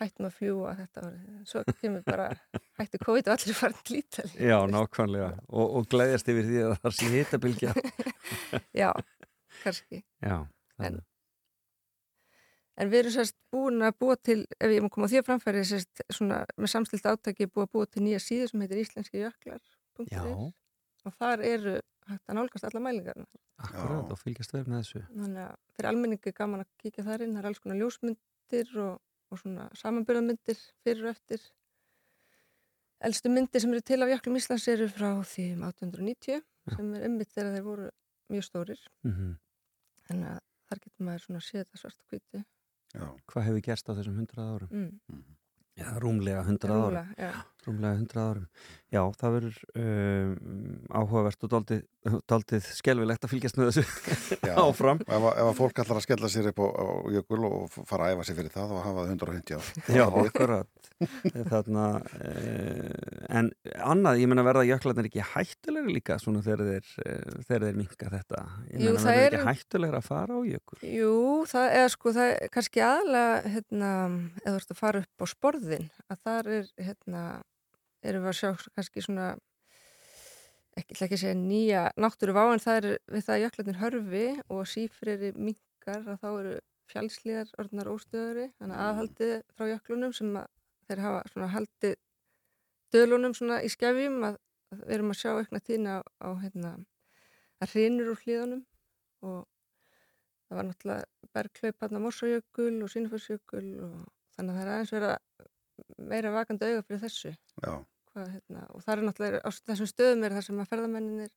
hættum að fljúa þetta árið. Svo kemur bara, hættu COVID og allir farin til Ítali. já, nákvæmlega. Og, og glæðjast yfir því að það sé hitabilgja. Já, kannski. Já, En, en við erum sérst búin að búa til, ef ég má koma á því að framfæri, sérst svona með samstilt átaki búið að búa til nýja síðu sem heitir íslenski jöklar.is Já. og þar eru hægt að nálgast alla mælingarna. akkurat, og fylgjast vel með þessu. Þannig að fyrir almenningi er gaman að kíkja þar inn, það er alls konar ljósmyndir og, og svona samanbyrðamyndir fyrir og eftir. Elstu myndir sem eru til af jöklum Íslands eru frá því um 1890 sem er ummitt þegar þeir voru mjög stórir. Mm Þannig að þar getur maður svona séð þetta svart. Já. Hvað hefur gerst á þessum hundrað árum? Mm. Já, rúmlega hundrað árum. Rúmlega, já. Rúmlega hundrað árum. Já, það verður um, áhugavert og daldið, daldið skelvilegt að fylgjast með þessu Já. áfram. Ef, ef að fólk ætlar að skella sér upp á, á jökul og fara að æfa sér fyrir það þá hafa það 150 ár. Já, akkurat. Þarna, uh, en annað, ég menna verða jöklarnir ekki hættulegri líka svona þegar þeir, þeir, þeir minka þetta. Ég Jú, menna verður er- ekki hættulegra að fara á jökul. Jú, það er sko, það er kannski aðalega, hérna, eða þú ert að fara upp á sporðin, að þar er, hérna, erum við að sjá kannski svona, ekki, ekki að segja nýja náttúru vá, en það er við það að jöklarnir hörfi og sífriri minkar að þá eru fjálslíðar orðnar óstöðari, þannig að aðhaldið frá jöklunum sem að þeir hafa svona haldið dölunum svona í skefjum að, að við erum að sjá eitthvað tíðna á, á hérna, að hrinur úr hlíðunum og það var náttúrulega bergklaup hann á Morsójökul og Sýnafossjökul og þannig að það er aðeins vera meira vakandi auga fyrir þessu Já. Hvað, hérna, og það er náttúrulega á þessum stöðum er það sem að ferðamenninir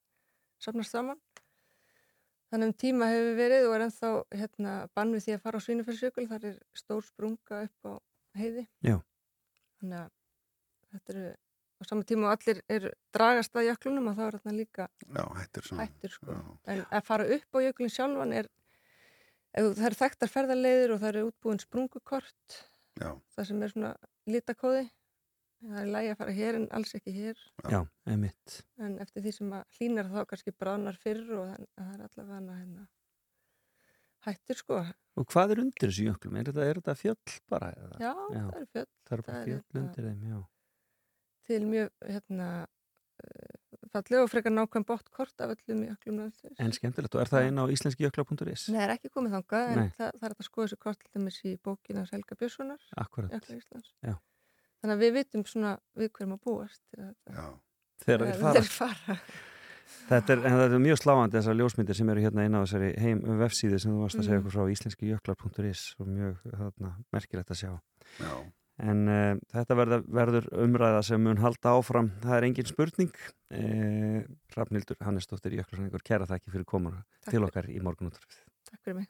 safnast saman þannig um tíma hefur verið og er ennþá hérna, bann við því að fara á Sýnafossjökul þar er stór sprunga upp á heiði Já. þannig að þetta eru á sama tíma og allir er dragast að jöklunum og þá er þarna líka Já, hættur svona. hættur sko. En að fara upp á jökulin sjálfan er, það eru þekktar ferðarleiðir og það eru útbúin sprungukort, Já. það sem er svona litakóði, það er lægi að fara hér en alls ekki hér Já, einmitt. en eftir því sem að hlínar þá kannski bránar fyrr og það er allavega hérna, hættur sko Og hvað er undir þessu jöklum? Er þetta, er þetta fjöll bara? Eða? já, það er fjöll Það er bara fjöll hérna- undir þeim, já. til mjög hérna fallega og frekar nákvæm bótt kort af öllum jöklum landsins. En skemmtilegt, og er það inn á íslenskijökla.is? Nei, það er ekki komið þangað en það, það er að skoða þessu kort til dæmis í bókina Helga Björnssonar Akkurat. Jöklar Íslands. Já. Þannig að við vitum svona við hverjum að búast til þetta. Já. Þegar fara. Þeir fara. Þetta er, en þetta er mjög sláandi þessar ljósmyndir sem eru hérna inn á þessari heim vefsíðu sem þú varst að segja Mhm. okkur frá íslenskijöklar.is og mjög þarna, merkilegt að sjá. Já. En uh, þetta verður, verður umræða sem mun halda áfram. Það er engin spurning. Uh, Rafnildur Hannesdóttir Jöklarsanningur, kæra þakki fyrir komuna til okkar í morgunúttarfið. Takk fyrir mig.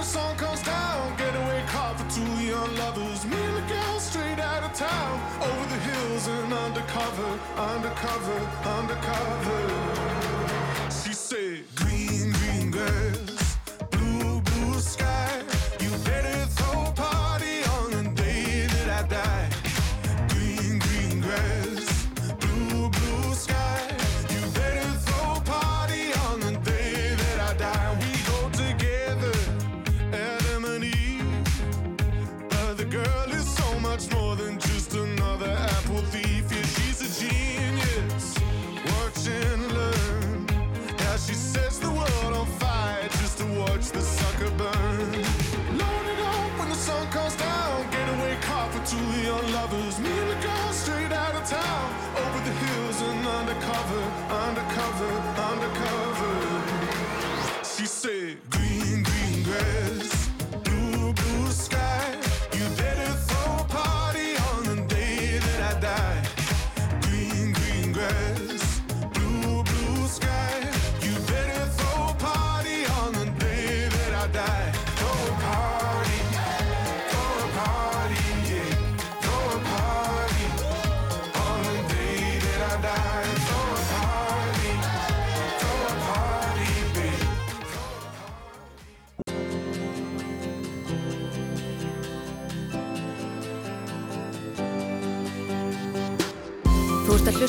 The sun comes down. Getaway car for two young lovers. Me and the girl straight out of town. Over the hills and undercover, undercover, undercover. She said, Green, green grass,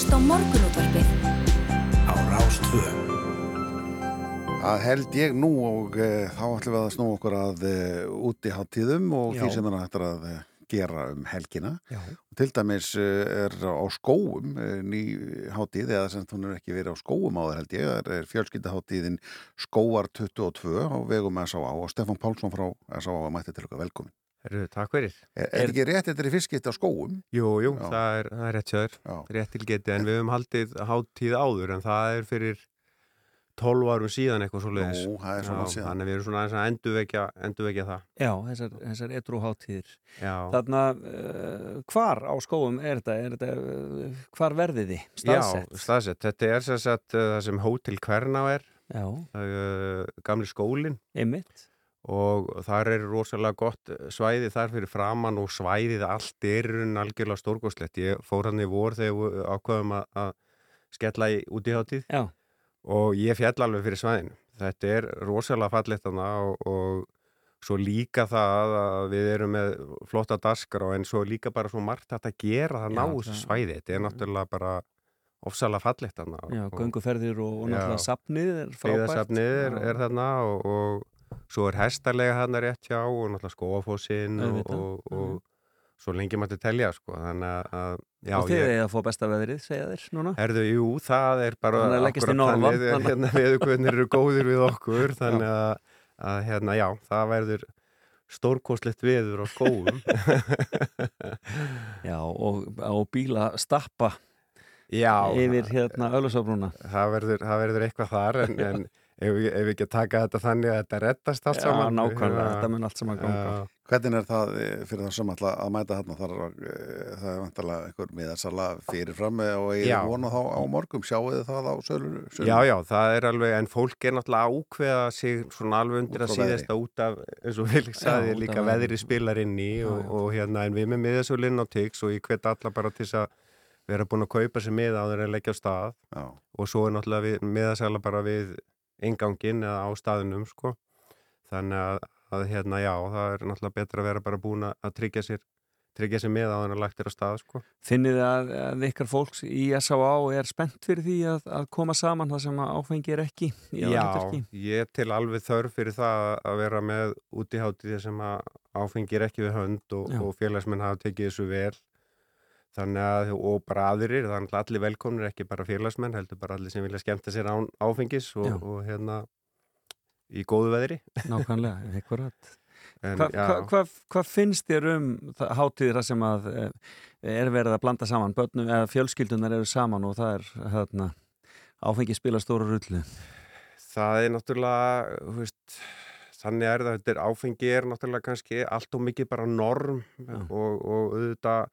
hlusta á morgunútvarpið Á Rástvö Það held ég nú og uh, þá ætlum við að snú okkur að uh, úti háttíðum og Já. því sem er hættar að uh, gera um helgina. Já. Til dæmis er á skóum ný háttíð, eða sem hún er ekki verið á skóum áður held ég, það er fjölskyldaháttíðin Skóar 22 á vegum S.A.A. og Stefán Pálsson frá S.A.A. mætti til okkar velkomin. Herru, takk fyrir. Er, er ekki rétt þetta er fyrstskipt á skóum? Jú, jú, það er, það er rétt sjöður, rétt til geti, en við höfum haldið háttíð áður, en það er fyrir 12 árum síðan eitthvað svo leiðis. Nú, það er svona síðan. Þannig að við erum svona aðeins að endurvekja, endurvekja það. Já, þessar, þessar edru hátíðir. Já. Þarna, uh, hvar á skóum er þetta? Er þetta uh, hvar verðið þið? Staðsett? Já, staðsett. Þetta er sagt uh, það sem Hótel Kverná er, Já. uh, gamli skólinn. Einmitt. Og þar er rosalega gott svæði þar fyrir framann og svæðið allt er algjörlega stórgóðslegt. Ég fór hann í vor þegar við ákvaðum að, skella í út í hátíð. Já. Og ég fjall alveg fyrir svæðinu. Þetta er rosalega fallegt og, og svo líka það að við erum með flotta daskar og en svo líka bara svo margt að gera það ná þessu svæði. Þetta er náttúrulega bara ofsalega fallegt þarna. Já, og- gönguferðir og, og náttúrulega Já. safnið er frábært. Byggðasafnið er, Já. er þarna og, og svo er hestarlega þarna rétt hjá og náttúrulega skóafósinn og, og, og svo lengi mætti telja sko þannig að- að já, og þið eigið að fá besta veðrið, segja þér núna? Herðu, jú, það er bara Þannig að hérna, veðurkvöðnir eru góðir við okkur þannig að, að hérna, já, það verður stórkostlegt veður á skóum Já, og á bíla stappa Já, yfir hérna Ölusafrúna það verður, það verður eitthvað þar en, en ef, við- ef við ekki taka þetta þannig að þetta reddast allt Já, saman nákvæmlega, Já. þetta mun allt saman ganga. Já. Hvernig er það eh, fyrir það sem alltaf að mæta eh, það er vantarlega einhver miðarsala fyrirfram og ég Já. er vona þá á morgum sjáu þið það á sölur, Já, já, það er alveg, en fólk er náttúrulega að ákveða sig svona alveg undir að síðasta út af, eins og Felix af líka veðri spilar inn í og, og hérna, en við með miðasölinn á Tix og ég hvet alla bara til þess að vera búin að kaupa sér miða á þeirra að leggja á stað já. og svo er náttúrulega við, miðasæla bara við engangin eða á staðinum, sko. Þannig að, að, hérna, já, það er náttúrulega betra að vera bara búin að að tryggja sér, tryggja sér miða á þeirra að lagt er á stað, sko. Finnið að, að ykkar fólks í S.A.A. er spennt fyrir því að, að koma saman það sem að áfengi er ekki Já, ég til alveg þörf fyrir það að vera með út í hátíði sem að áfengir ekki við hönd og, og félagsmenn hafa tekið þessu vel þannig að, og bara aðrir þannig að allir velkomnir, ekki bara félagsmenn heldur bara allir sem vilja skemmta sér án áfengis og, og hérna í góðu veðri. Nákvæmlega, ekkurat. En, Hvað hva, hva, hva finnst þér um þar sem að eh, er verið að blanda saman? Börnum eða fjölskyldunar eru saman og það er hérna, áfengi spila stóra rullu? Það er náttúrulega, þú veist, þannig er það, þetta er áfengi er náttúrulega kannski allt og mikið bara norm og, og auðvitað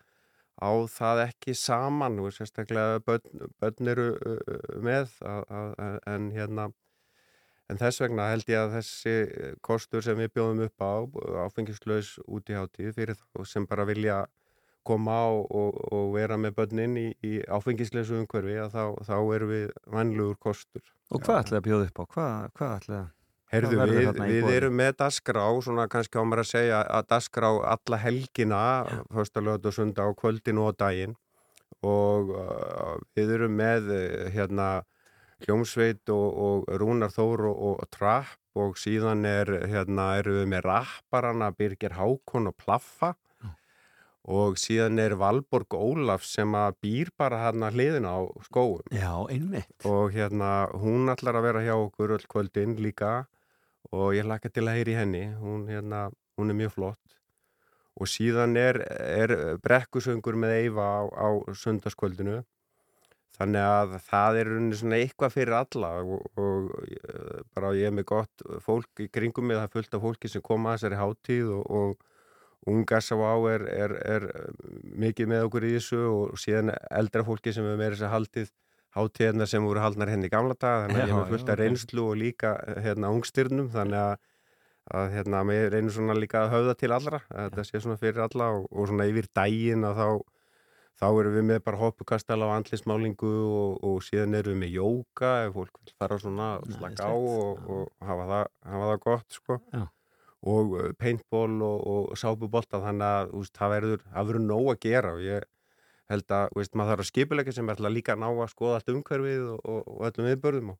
á það ekki saman og sérstaklega börn, börn eru með að, að, en hérna en þess vegna held ég að þessi kostur sem við bjóðum upp á áfengislaus út í hátíð fyrir þá sem bara vilja koma og, og, og vera með börnin í, í áfengislausu umhverfi að þá, þá erum við vannlugur kostur. Og hvað ætlaði að bjóða upp á? Hvað, hvað ætlaði að... Herðu, við, við erum með dasgrá, svona kannski á mér að segja að dasgrá alla helgina, fyrsta lögut og sunda á kvöldin og á daginn. Og uh, við erum með uh, hérna hljómsveit og, og Rúnar Þór og, og Trapp og síðan er, hérna, erum við með rapparana Birgir Hákon og Plaffa. Og síðan er Valborg Ólaf sem að býr bara hérna hliðina á skóum. Já, einmitt. Og hérna, hún ætlar að vera hjá okkur öll kvöldin líka og ég laka til að heyri henni, hún, hérna, hún er mjög flott. Og síðan er, er brekkusöngur með Eyva á, á sundarskvöldinu, þannig að það er eitthvað fyrir alla og, og eh, bara ég er með gott fólk í kringum mig, það er fullt af fólki sem koma að þessari hátíð og, og Unga S.A.A. Er, er, er mikið með okkur í þessu og síðan eldra fólki sem er með þess að haldið hátíðina sem voru haldnar henni í gamla dag þannig að ég með fullt af reynslu og líka hérna ungstyrnum þannig að, að hérna, mér reynir svona líka að höfða til allra að þetta sé svona fyrir alla og, og svona yfir daginn að þá þá erum við með bara hoppukastala á andlismálingu og, og síðan erum við með jóka ef fólk vil fara svona að slaka á og, og hafa, það, hafa það gott sko. Já. og uh, paintball og, og sápubolta þannig að úst, það verður, það verður nóg að gera og ég held að, veist, maður þarf að skipulegja sem er líka að ná að skoða allt umhverfið og, og, og öllum viðbörðum og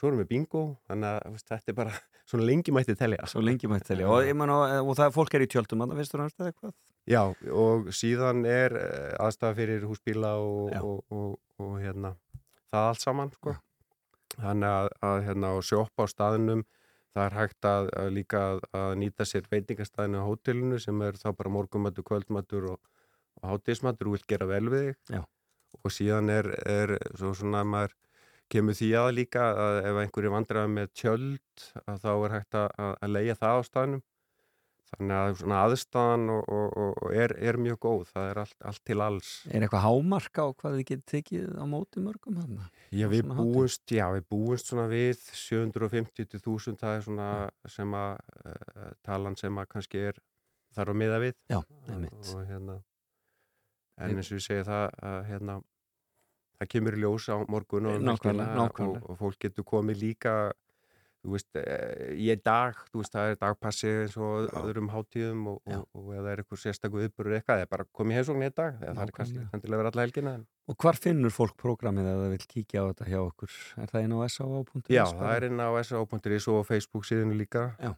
svo erum við bingo, þannig að veist, þetta er bara svona lengi mætti telja. Svo lengi mætti telja og, man, og, og það fólk er í tjöldum þannig finnst þú eða eitthvað? Já, og síðan er eh, aðstæða fyrir húsbíla og, og, og, og hérna, það allt saman, sko. Þannig að, að hérna, og sjoppa á staðinum, það er hægt að, að líka að, að nýta sér veitingastæðinu á hótelinu sem er þá bara morgumatur, kvöldmatur og, og hátíðismatur og vilt gera vel við þig. Já. Og síðan er, er svo svona að maður kemur því að líka að ef einhverju vandræði með tjöld að þá er hægt að, að- leia það á staðnum. Þannig að svona aðstæðan og, og, og, er, er mjög góð, það er allt, allt til alls. Er eitthvað hámark á hvað þið getið tekið á móti mörgum þarna? Já, Á við búumst, já, við búumst svona við 750 til 1000, það er svona sem að uh, talan sem að kannski er þarf að miða við. Já, einmitt. Og hérna, en eins og ég segi það, að hérna, það kemur í ljós á morgun og, um Nákvæmlega, nákvæmlega. og, og fólk getur komið líka, veist, eh, í einn dag, veist, það er dagpassi eins og öðrum hátíðum og, og, og ef það er eitthvað sérstakur viðburur eitthvað, það er bara komið heimsókn í dag, það er kannski Nákvæmlega. endilega verið alla helgina. En, Og hvar finnur fólk prógramið ef það vil kíkja á þetta hjá okkur? Er það inn á SAA.is? Já, það er inn á SA.is og Facebook síðinu líka, Já.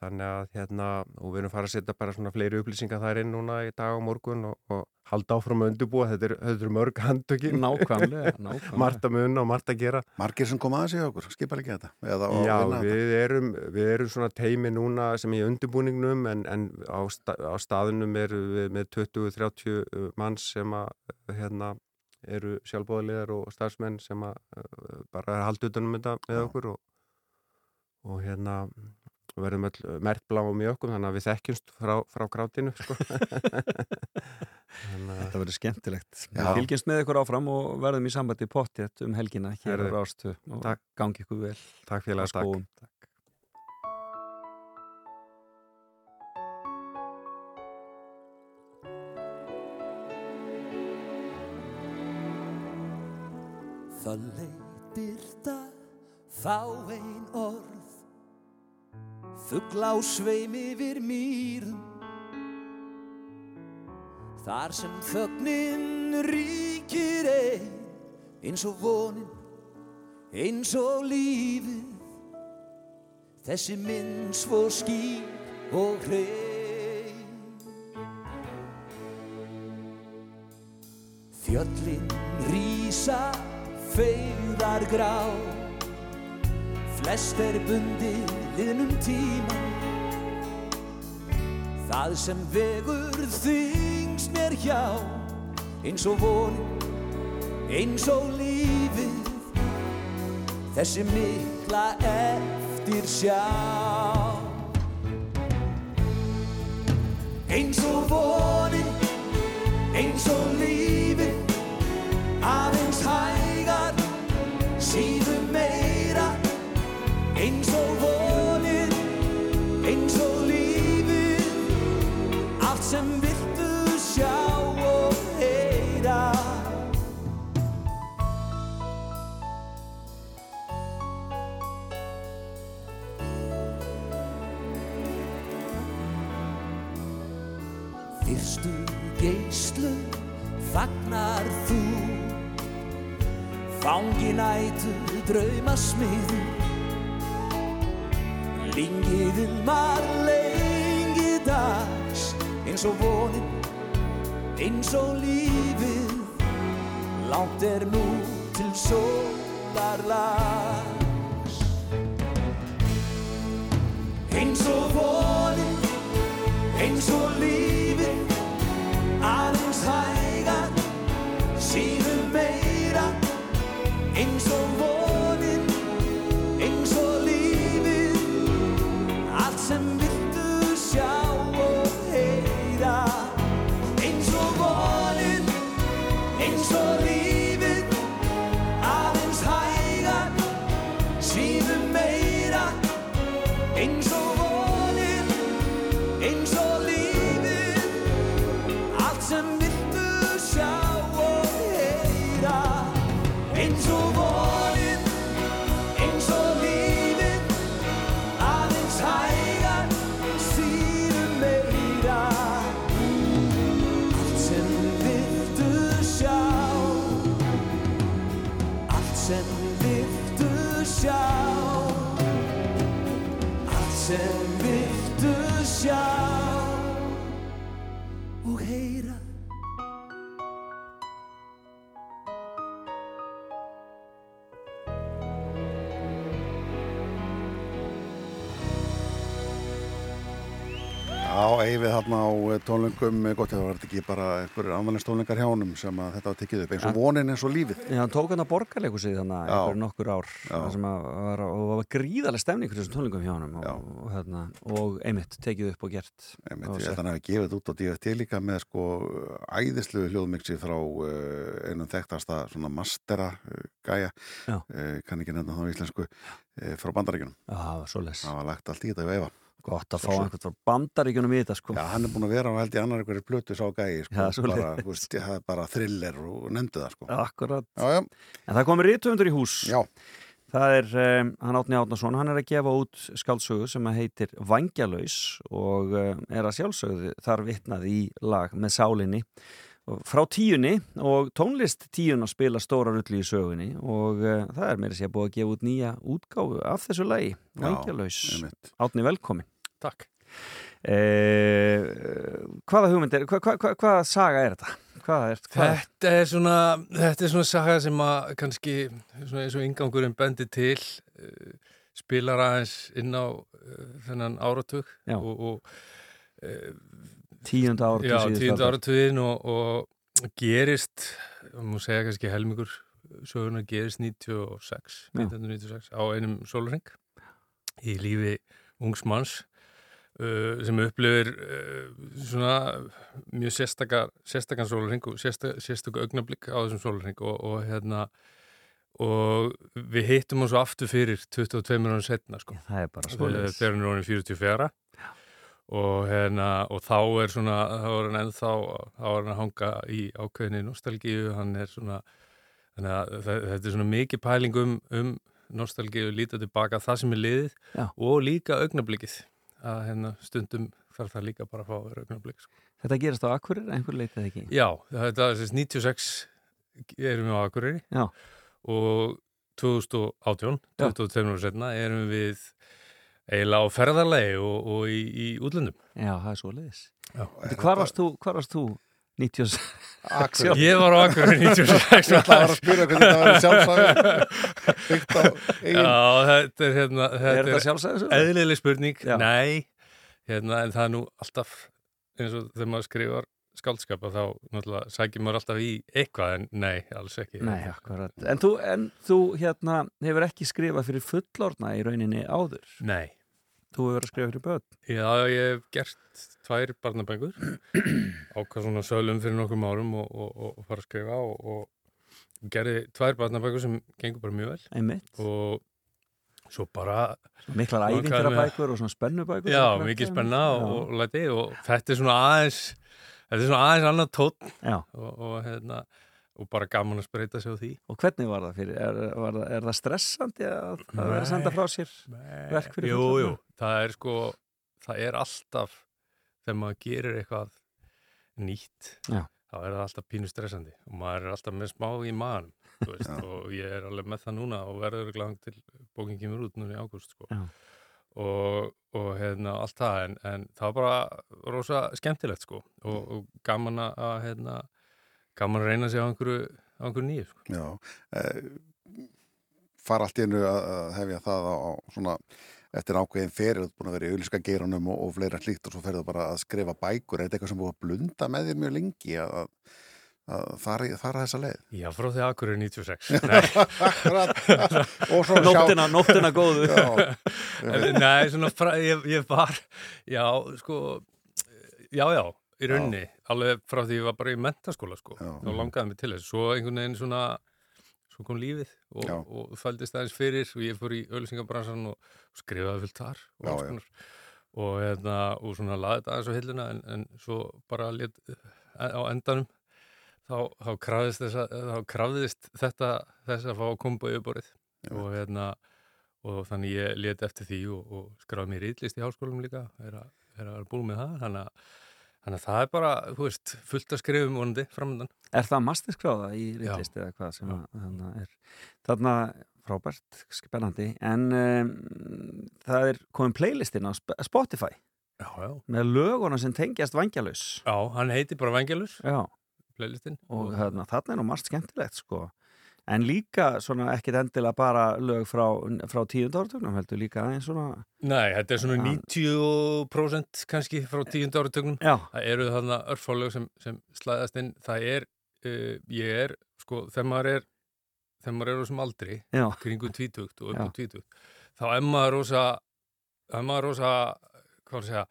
Þannig að hérna, og við erum farið að setja bara svona fleiri upplýsingar þar inn núna í dag og morgun og, og halda áfram að undirbúa, þetta er, þetta er mörg handtökin. Nákvæmlega, nákvæmlega. Margt að munna og margt að gera. Margir sem koma aðeins í okkur, skipa ekki þetta eða Já, við erum, við erum svona teimi núna sem er í undirbúningnum en, en á, sta, á staðinum eru við með 20-30 manns sem að hérna, eru sjálfbóðaliðar og starfsmenn sem að uh, bara er utanum þetta með okkur og, og hérna við verðum öll mert blá og mjög okkur þannig að við þekkjumst frá, frá grátinu sko. Þetta verður skemmtilegt. Fylgjumst með ykkur áfram og verðum í sambandi pottjett um helgina hér á Rástu og takk. gangi ykkur vel. Takk félaga, Á skógum. takk. Það leitirta þá ein orð Fugla á sveim yfir mýrum. Þar sem þögnin ríkir ein Eins og vonin, eins og lífið. Þessi minn svo skýr og hrein. Fjöllin rísa feigðar grá Flest er bundið liðnum tíma. Það sem vegur þingst mér hjá Eins og vonin, eins og lífið. Þessi mikla eftir sjá. Eins og vonin, eins og lífið aðeins hægar síðum eins og vonin eins og lífið allt sem viltu sjá og heyra. Fyrstu geislu fagnar þú. Fangi nætu Lingið ilmar lengi dags Eins og vonin, eins og lífið. Langt er nú til sólarlags. Eins og vonin, eins og lífið Aðeins hægar, síðum meira Já, Eyfið þarna á eh, tónlingum, eh, gott, það var ekki bara einhverjir anvælins tónlingar hjá honum sem að þetta var tekið upp, eins og vonin eins og lífið. Já, hann tók hann að borgarleikusið þannig Já. einhver nokkur ár var, og var gríðarlega stemning fyrir þessum tónlingum hjá hann og, og, hérna, og einmitt tekið upp og gert Einmitt, og held að hefði gefið þetta út á DFT líka með sko æðislu hljóðmixi frá uh, einum þekktasta svona mastera uh, gæja, uh, kann ekki nefna þá á íslensku, frá bandaríkjunum. Já, það var. Það lagt allt í þetta við Eyva. Gott að fá einhvern frá bandaríkjunum í þetta sko. Já, hann er búin að vera á held í annar einhverju plötu sá gæi, sko, Já, bara, veist, það er bara thriller og nefndu það, sko. Akkurat. Já, já. En það komir rítumundur í hús. Já. Það er um, hann Átni Átnason, hann er að gefa út skáldsögu sem að heitir Vangjalaus og um, er að sjálfsögðu þar vitnað í lag með sálinni frá tíunni og tónlist tíun að spila stóra rulli í sögunni og uh, það er meira sér búið að gefa út nýja útgáfu af þessu lagi, einmitt. Átni, velkomin. Takk. Eh, hvaða hugmynd er, hva, hva, hva, hvaða saga er þetta? Er, hvað? Þetta er svona, þetta er svona saga sem að kannski, svona eins og ingangurinn bendi til, uh, spilar aðeins inn á uh, þennan áratug Já. og, og uh, Tíunda áratug Já, tíunda áratugin og, og gerist, má segja kannski helmingur söguna gerist 96, Já. 1996 á einum sólring í lífi ungs manns uh, sem upplifir uh, svona mjög sérstakar, sérstakann sólring og sérsta, sérstakur augnablík á þessum sólring og, og hérna og við hittum hann svo aftur fyrir 22 minútur setna sko. Það er bara svoleiðis. þegar hann er orðin 44 og, hérna, og þá er svona þá er hann ennþá þá er hann að hanga í ákveðinni nostalgíu hann er svona þannig að þe- þetta er svona mikið pæling um, um nostalgíu, líta tilbaka það sem er liðið Já. og líka augnablikið að hérna, stundum þarf það líka bara að fá að vera augnablik sko. Þetta gerist á Akkurir, einhver leitið ekki? Já, þetta er þessi 96 erum við á Akureyri Já. og 2018, Já. 22 ára setna erum við eiginlega á ferðarlegi og, og í, í útlöndum. Já, það er svo leiðis. Já. Hvar varst þú, hvar varst þú 96? Akureyri. Ég var á Akureyri 96. Ég ætlaði að vera að spyrja hvernig. Byggt á eigin- Já, þetta er hérna þetta Er þetta sögur? Eðlileg spurning, Já. nei hérna, en það er nú alltaf eins og þegar maður skrifar skáldskap að þá náttúrulega sækir maður alltaf í eitthvað en nei, alls ekki Nei, akkurat. En þú, en þú hérna hefur ekki skrifað fyrir fullorna í rauninni áður? Nei. Þú hefur verið að skrifa fyrir börn? Já, ég hef gert tvær barnabængur ákvað svona sölum fyrir nokkrum árum og, og, og, og fara að skrifa og, og gerði tvær barnabængur sem gengur bara mjög vel Einmitt. og svo bara Miklar mig að- ævintýrabækur og svona spennubækur? Já, svona mikið spenna og, læti og þetta er svona aðeins þetta er svona aðeins annað tótt og, hérna, og bara gaman að spreita sig á því Og hvernig var það fyrir? Er, var, er það stressandi að það verið að senda frá sér verk fyrir Jú, jú, það er sko það er alltaf þegar maður gerir eitthvað nýtt Já. þá er það alltaf pínu stressandi og maður er alltaf með smá í maðan veist, og ég er alveg með það núna og verður glang til bókin kemur út núna í ágúst sko. Já. og, og hérna, allt það en, en það var bara rosa skemmtilegt sko og, og gaman að- að hérna, gaman að reyna sig á einhverju, á einhverju nýju sko. Já, eh, fara allt í einu að, hefja það á, á svona eftir ákveðin fyrir, þú ert búin að vera í auðlíska geirunum og, og fleira slíkt og svo ferðu bara að skrifa bækur, er þetta eitthvað sem búið að blunda með þér mjög lengi að, að, að fara, fara þessa leið? Já, frá því akkur er 96 Akkurat. Og svo sjá- Nóttina- nóttina góðu. Já. Nei, svona fra, ég, ég var Já, sko Já, já, í rauninni Alveg frá því ég var bara í mentaskóla sko. og langaði mig til þess. Svo einhvern veginn svona Svo kom lífið og, Já. og fældist aðeins fyrir og ég fór í ölsingabransan og skrifaði fullt þar og, Já, já. og, hérna, og svona laði þetta aðeins á hilluna en, en svo bara lét, á endanum þá, þá krafðist, þessa, þá krafðist þetta þess að fá að koma på yfirborið og, hérna, og þannig ég let eftir því og, og skráði mér rýtlist í háskólum líka er að, er að vera búin með það. Þannig að, þannig að það er bara, þú veist, fullt að skrifum vonandi framöndan Er það masterskráða í reyndlist eða hvað sem að, þarna er? Þarna frábært, spennandi. En um, það er komin playlistin á Sp- Spotify. Já, já. með löguna sem tengjast vangjalus. Já, hann heiti bara Vangelus Já. Playlistin og þarna, þarna er nú margt skemmtilegt sko en líka svona ekkit endilega bara lög frá, frá tíund áratugnum heldur líka aðeins svona Nei, þetta er svona Já. 90% kannski frá tíund áratögnum Já. það eru þarna örfálög sem, sem slæðast inn, það er uh, ég er, sko, þegar maður er þegar maður er á þessum aldri Já. kringum tvítugt og á tvítugt þá er maður rosa er maður rosa, hvað var að segja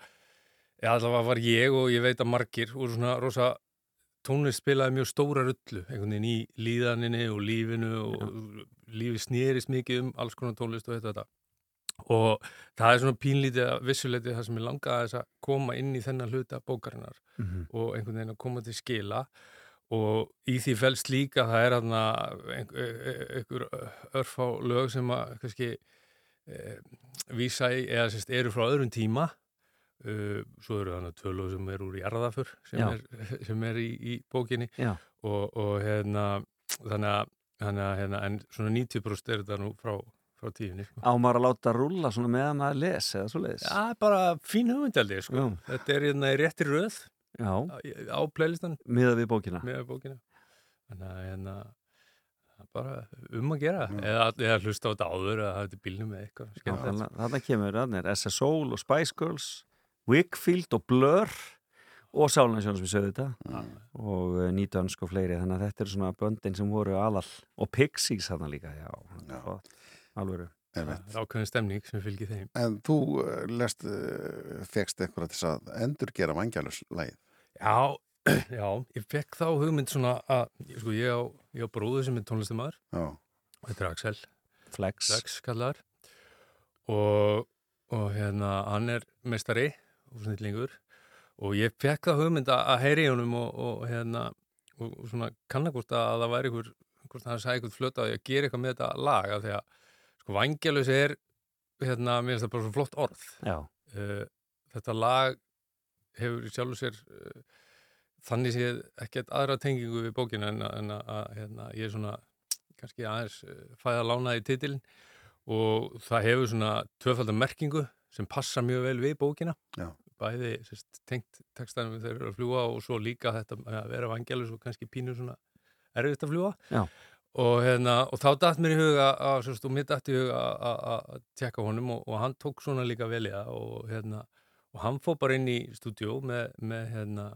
eða allavega var ég og ég veit að margir voru svona rosa tónlist spilaði mjög stóra rullu einhvern veginn í líðaninni og lífinu og lífi snýrist mikið um alls konar tónlist og þetta, þetta. Og það er svona pínlítið að vissuleiti það sem ég langaði að koma inn í þennan hluta bókarinnar Mhm. og einhvern veginn að koma til skila. Og í því felst líka það er aðna einhver örfá lög sem að kannski e, vísa í eða sérst eru frá öðrum tíma uh, svo eru þannig tvö lög sem eru úr jarðafur sem er, sem er í, í bókinni. Og, og hérna þannig að, þannig að hérna, en svona 90% er þetta nú frá, frá tíunni sko. á maður að láta rúlla svona meðan maður les eða svo leiðis Já, bara fín hugmyndaldi sko. Þetta er hérna í rétti röð Já. á, á playlistan miða við bókina? Með bókina. Þannig að hérna það er bara um að gera. Eða, eða hlusta á þetta áður eða hafa þetta bílnum með eitthvað þarna kemur þarna er SS Soul og Spice Girls Wickfield og Blur og Sálansjón sem við sögðu þetta. Og uh, Nýtönsk og fleiri þannig að þetta eru svona böndin sem voru aðal og Pixies þarna líka já, já. alvöru. Það er ákveðin stemning sem fylgir þeim. En þú uh, lest, uh, fegst eitthvað til að endur gera vangjaluslægið Já, já, ég fekk þá hugmynd svona að, sko, ég á, ég á bróðu sem er tónlistamæður Já. Þetta er Axel. Flex, Flex kallar og, og hérna, hann er mestari og snillingur og ég fekk þá hugmynd að, heyri í honum og, og hérna og, og svona kannakvort að það væri ykkur hvort hann sagði ykkur flöta að ég að gera eitthvað með þetta lag af því að sko vangjalus er hérna, mér finnst það bara svo flott orð. Uh, þetta lag hefur sjálfur sér uh, þannig séð ekkert aðra tengingu við bókina en, að- en að, að hérna, ég er svona kannski aðeins uh, fæða lánaði titilin og það hefur svona tvöfaldar merkingu sem passa mjög vel við bókina Já. bæði sérst, tengt textanum þegar þeir eru að fljúa og svo líka þetta að vera vangelus og kannski pínu svona erfitt að fljúa Já. og, hérna, og þá datt mér í huga að, sérst, og mér datt í huga að- að að tjekka honum og, og hann tók svona líka vel í það og, hérna, og hann fór bara inn í stúdíó með, með hérna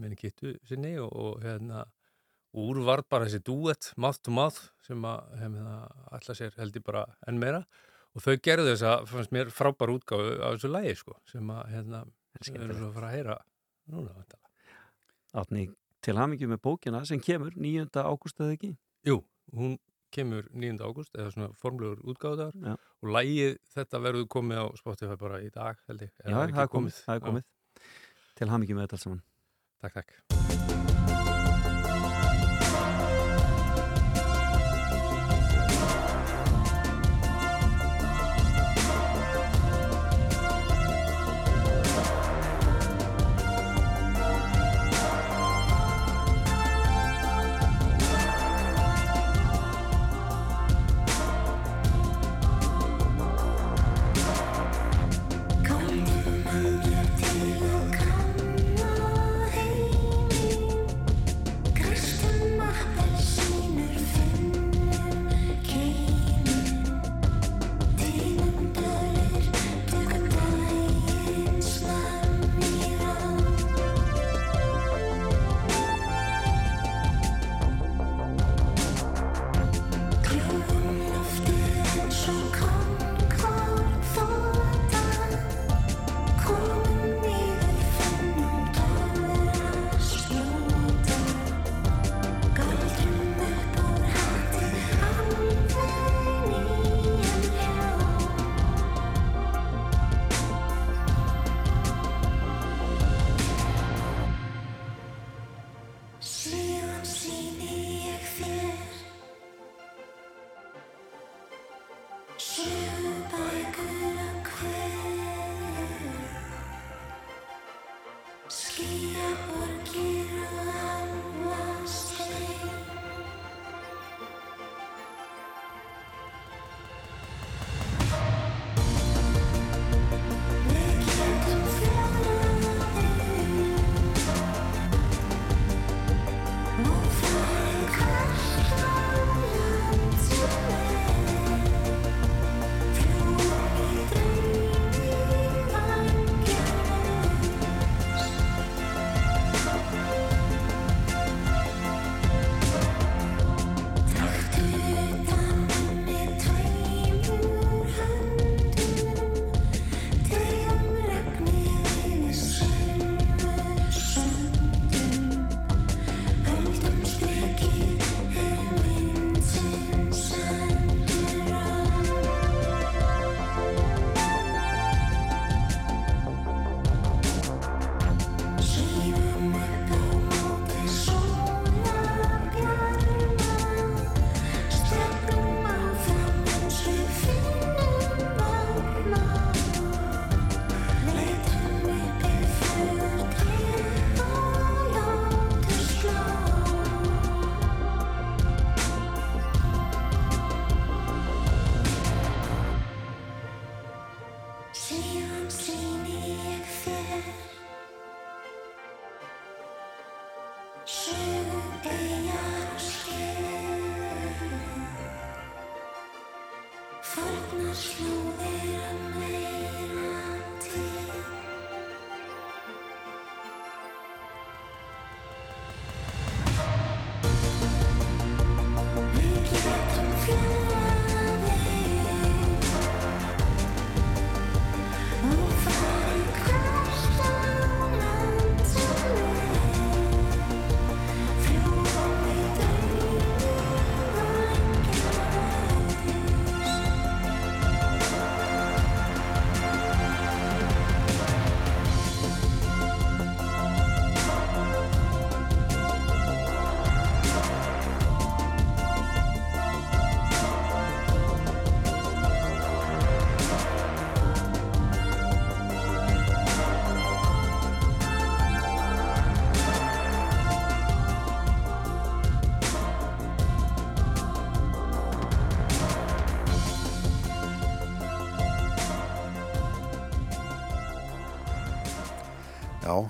með kittu sinni og, og hérna og úr var bara þessi duett mouth to mouth sem að hérna, alla sér held ég bara enn meira og þau gerðu þess að fannst mér frábær útgáfu af þessu lægi sko sem að hérna við erum svo að fara að heyra núna. Átni til hamingju með bókina sem kemur 9. ágúst eða ekki Jú, hún kemur 9. ágúst eða svona formlegur útgáðar Já. og lægið þetta verður komið á Spotify bara í dag held ég Já, það er komið, það er komið. til hamingju með þetta allt saman Takk, takk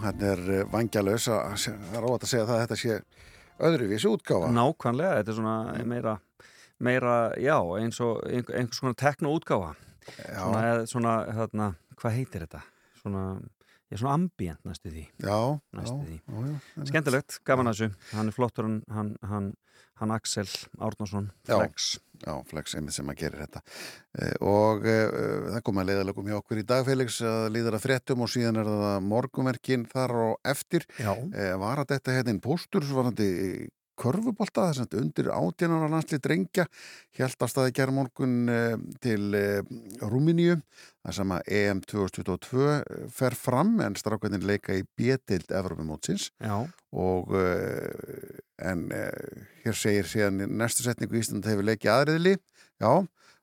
hann er vangjalaus að það er óvægt að segja það að þetta sé öðruvísi útgáfa. Nákvæmlega, þetta er svona meira, meira já, eins og einhver, einhvers svona teknoútgáfa svona, eða svona, þarna, hvað heitir þetta? Svona, já, svona ambient næstu því Já, næstu já, því. já, já. Skemmtilegt, gaman að þessu hann er flottur, hann, hann, hann, Axel Árnason, Flex Já, Flex, einmitt sem að gerir þetta. Eh, Og uh, það kom að leiðalegum hjá okkur í dag, Felix, að að fréttum og síðan er það morgumerkin þar og eftir. Já. Eh, var að þetta hérna inn póstur svarandi körfubolta, þess að undir átjánar landslið drengja held að staði gerð morgun eh, til Rúminíu það sem að EM 2022 fer fram en strákvæðin leika í B-dild Evropamótsins Já. og en uh, hér segir síðan næstu setningu Ísland hefur leikið aðriðli já,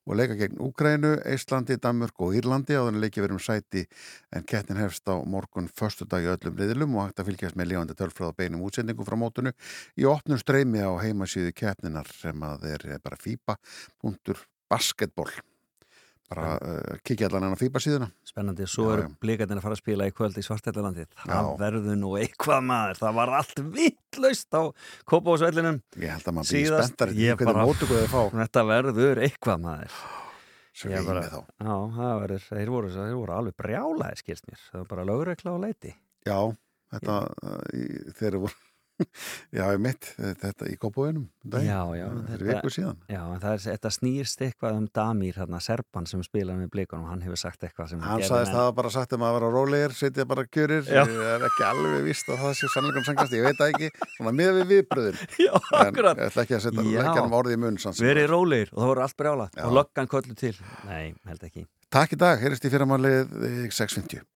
og leika gegn Úkrænu, Íslandi, Danmörk og Írlandi á þannig leikið verið um sæti. En kettin hefst á morgun förstu dag í öllum riðlum og hægt að fylgjast með lífandi tölfræð á beinum útsendingu frá mótunu í opnum streymi á heimasíðu keppninar sem að er bara fípa.basketball bara uh, kikið allan enn á fípa síðuna. Spennandi, svo Já, eru blikarnir að fara að spila í kvöld í Svartællalandi það Já. verður nú eitthvað maður. Það var allt vittlaust á Kópavósvellinum Ég held að maður býði spenntar ég bara, þetta verður eitthvað maður. Svo Ég með þá. Já, það verður, þeir voru, þeir voru alveg brjálaði skilst mér, það var bara lögregla á leiti. Já, þetta í, þeir voru Já, ég mitt, þetta í kópavöginum Já, já, er þetta- Já, er, þetta snýrst eitthvað um Damir, hérna, Serban sem spilaði með blikunum, hann hefur sagt eitthvað sem Hann sagðist það bara sagt um að vera rólegir, setja bara kjörir, Já. það er ekki alveg vist að það sé sannleikum sangast, ég veit það ekki, svona með við viðbröðin. Já, akkurat. Ég ætla ekki að setja Já. leggja um orðið í sem Verið rólegir og það voru allt brjála Já. og löggan kollu til Nei, held ekki Takk í dag, heyrist í fyrramálið 6.50.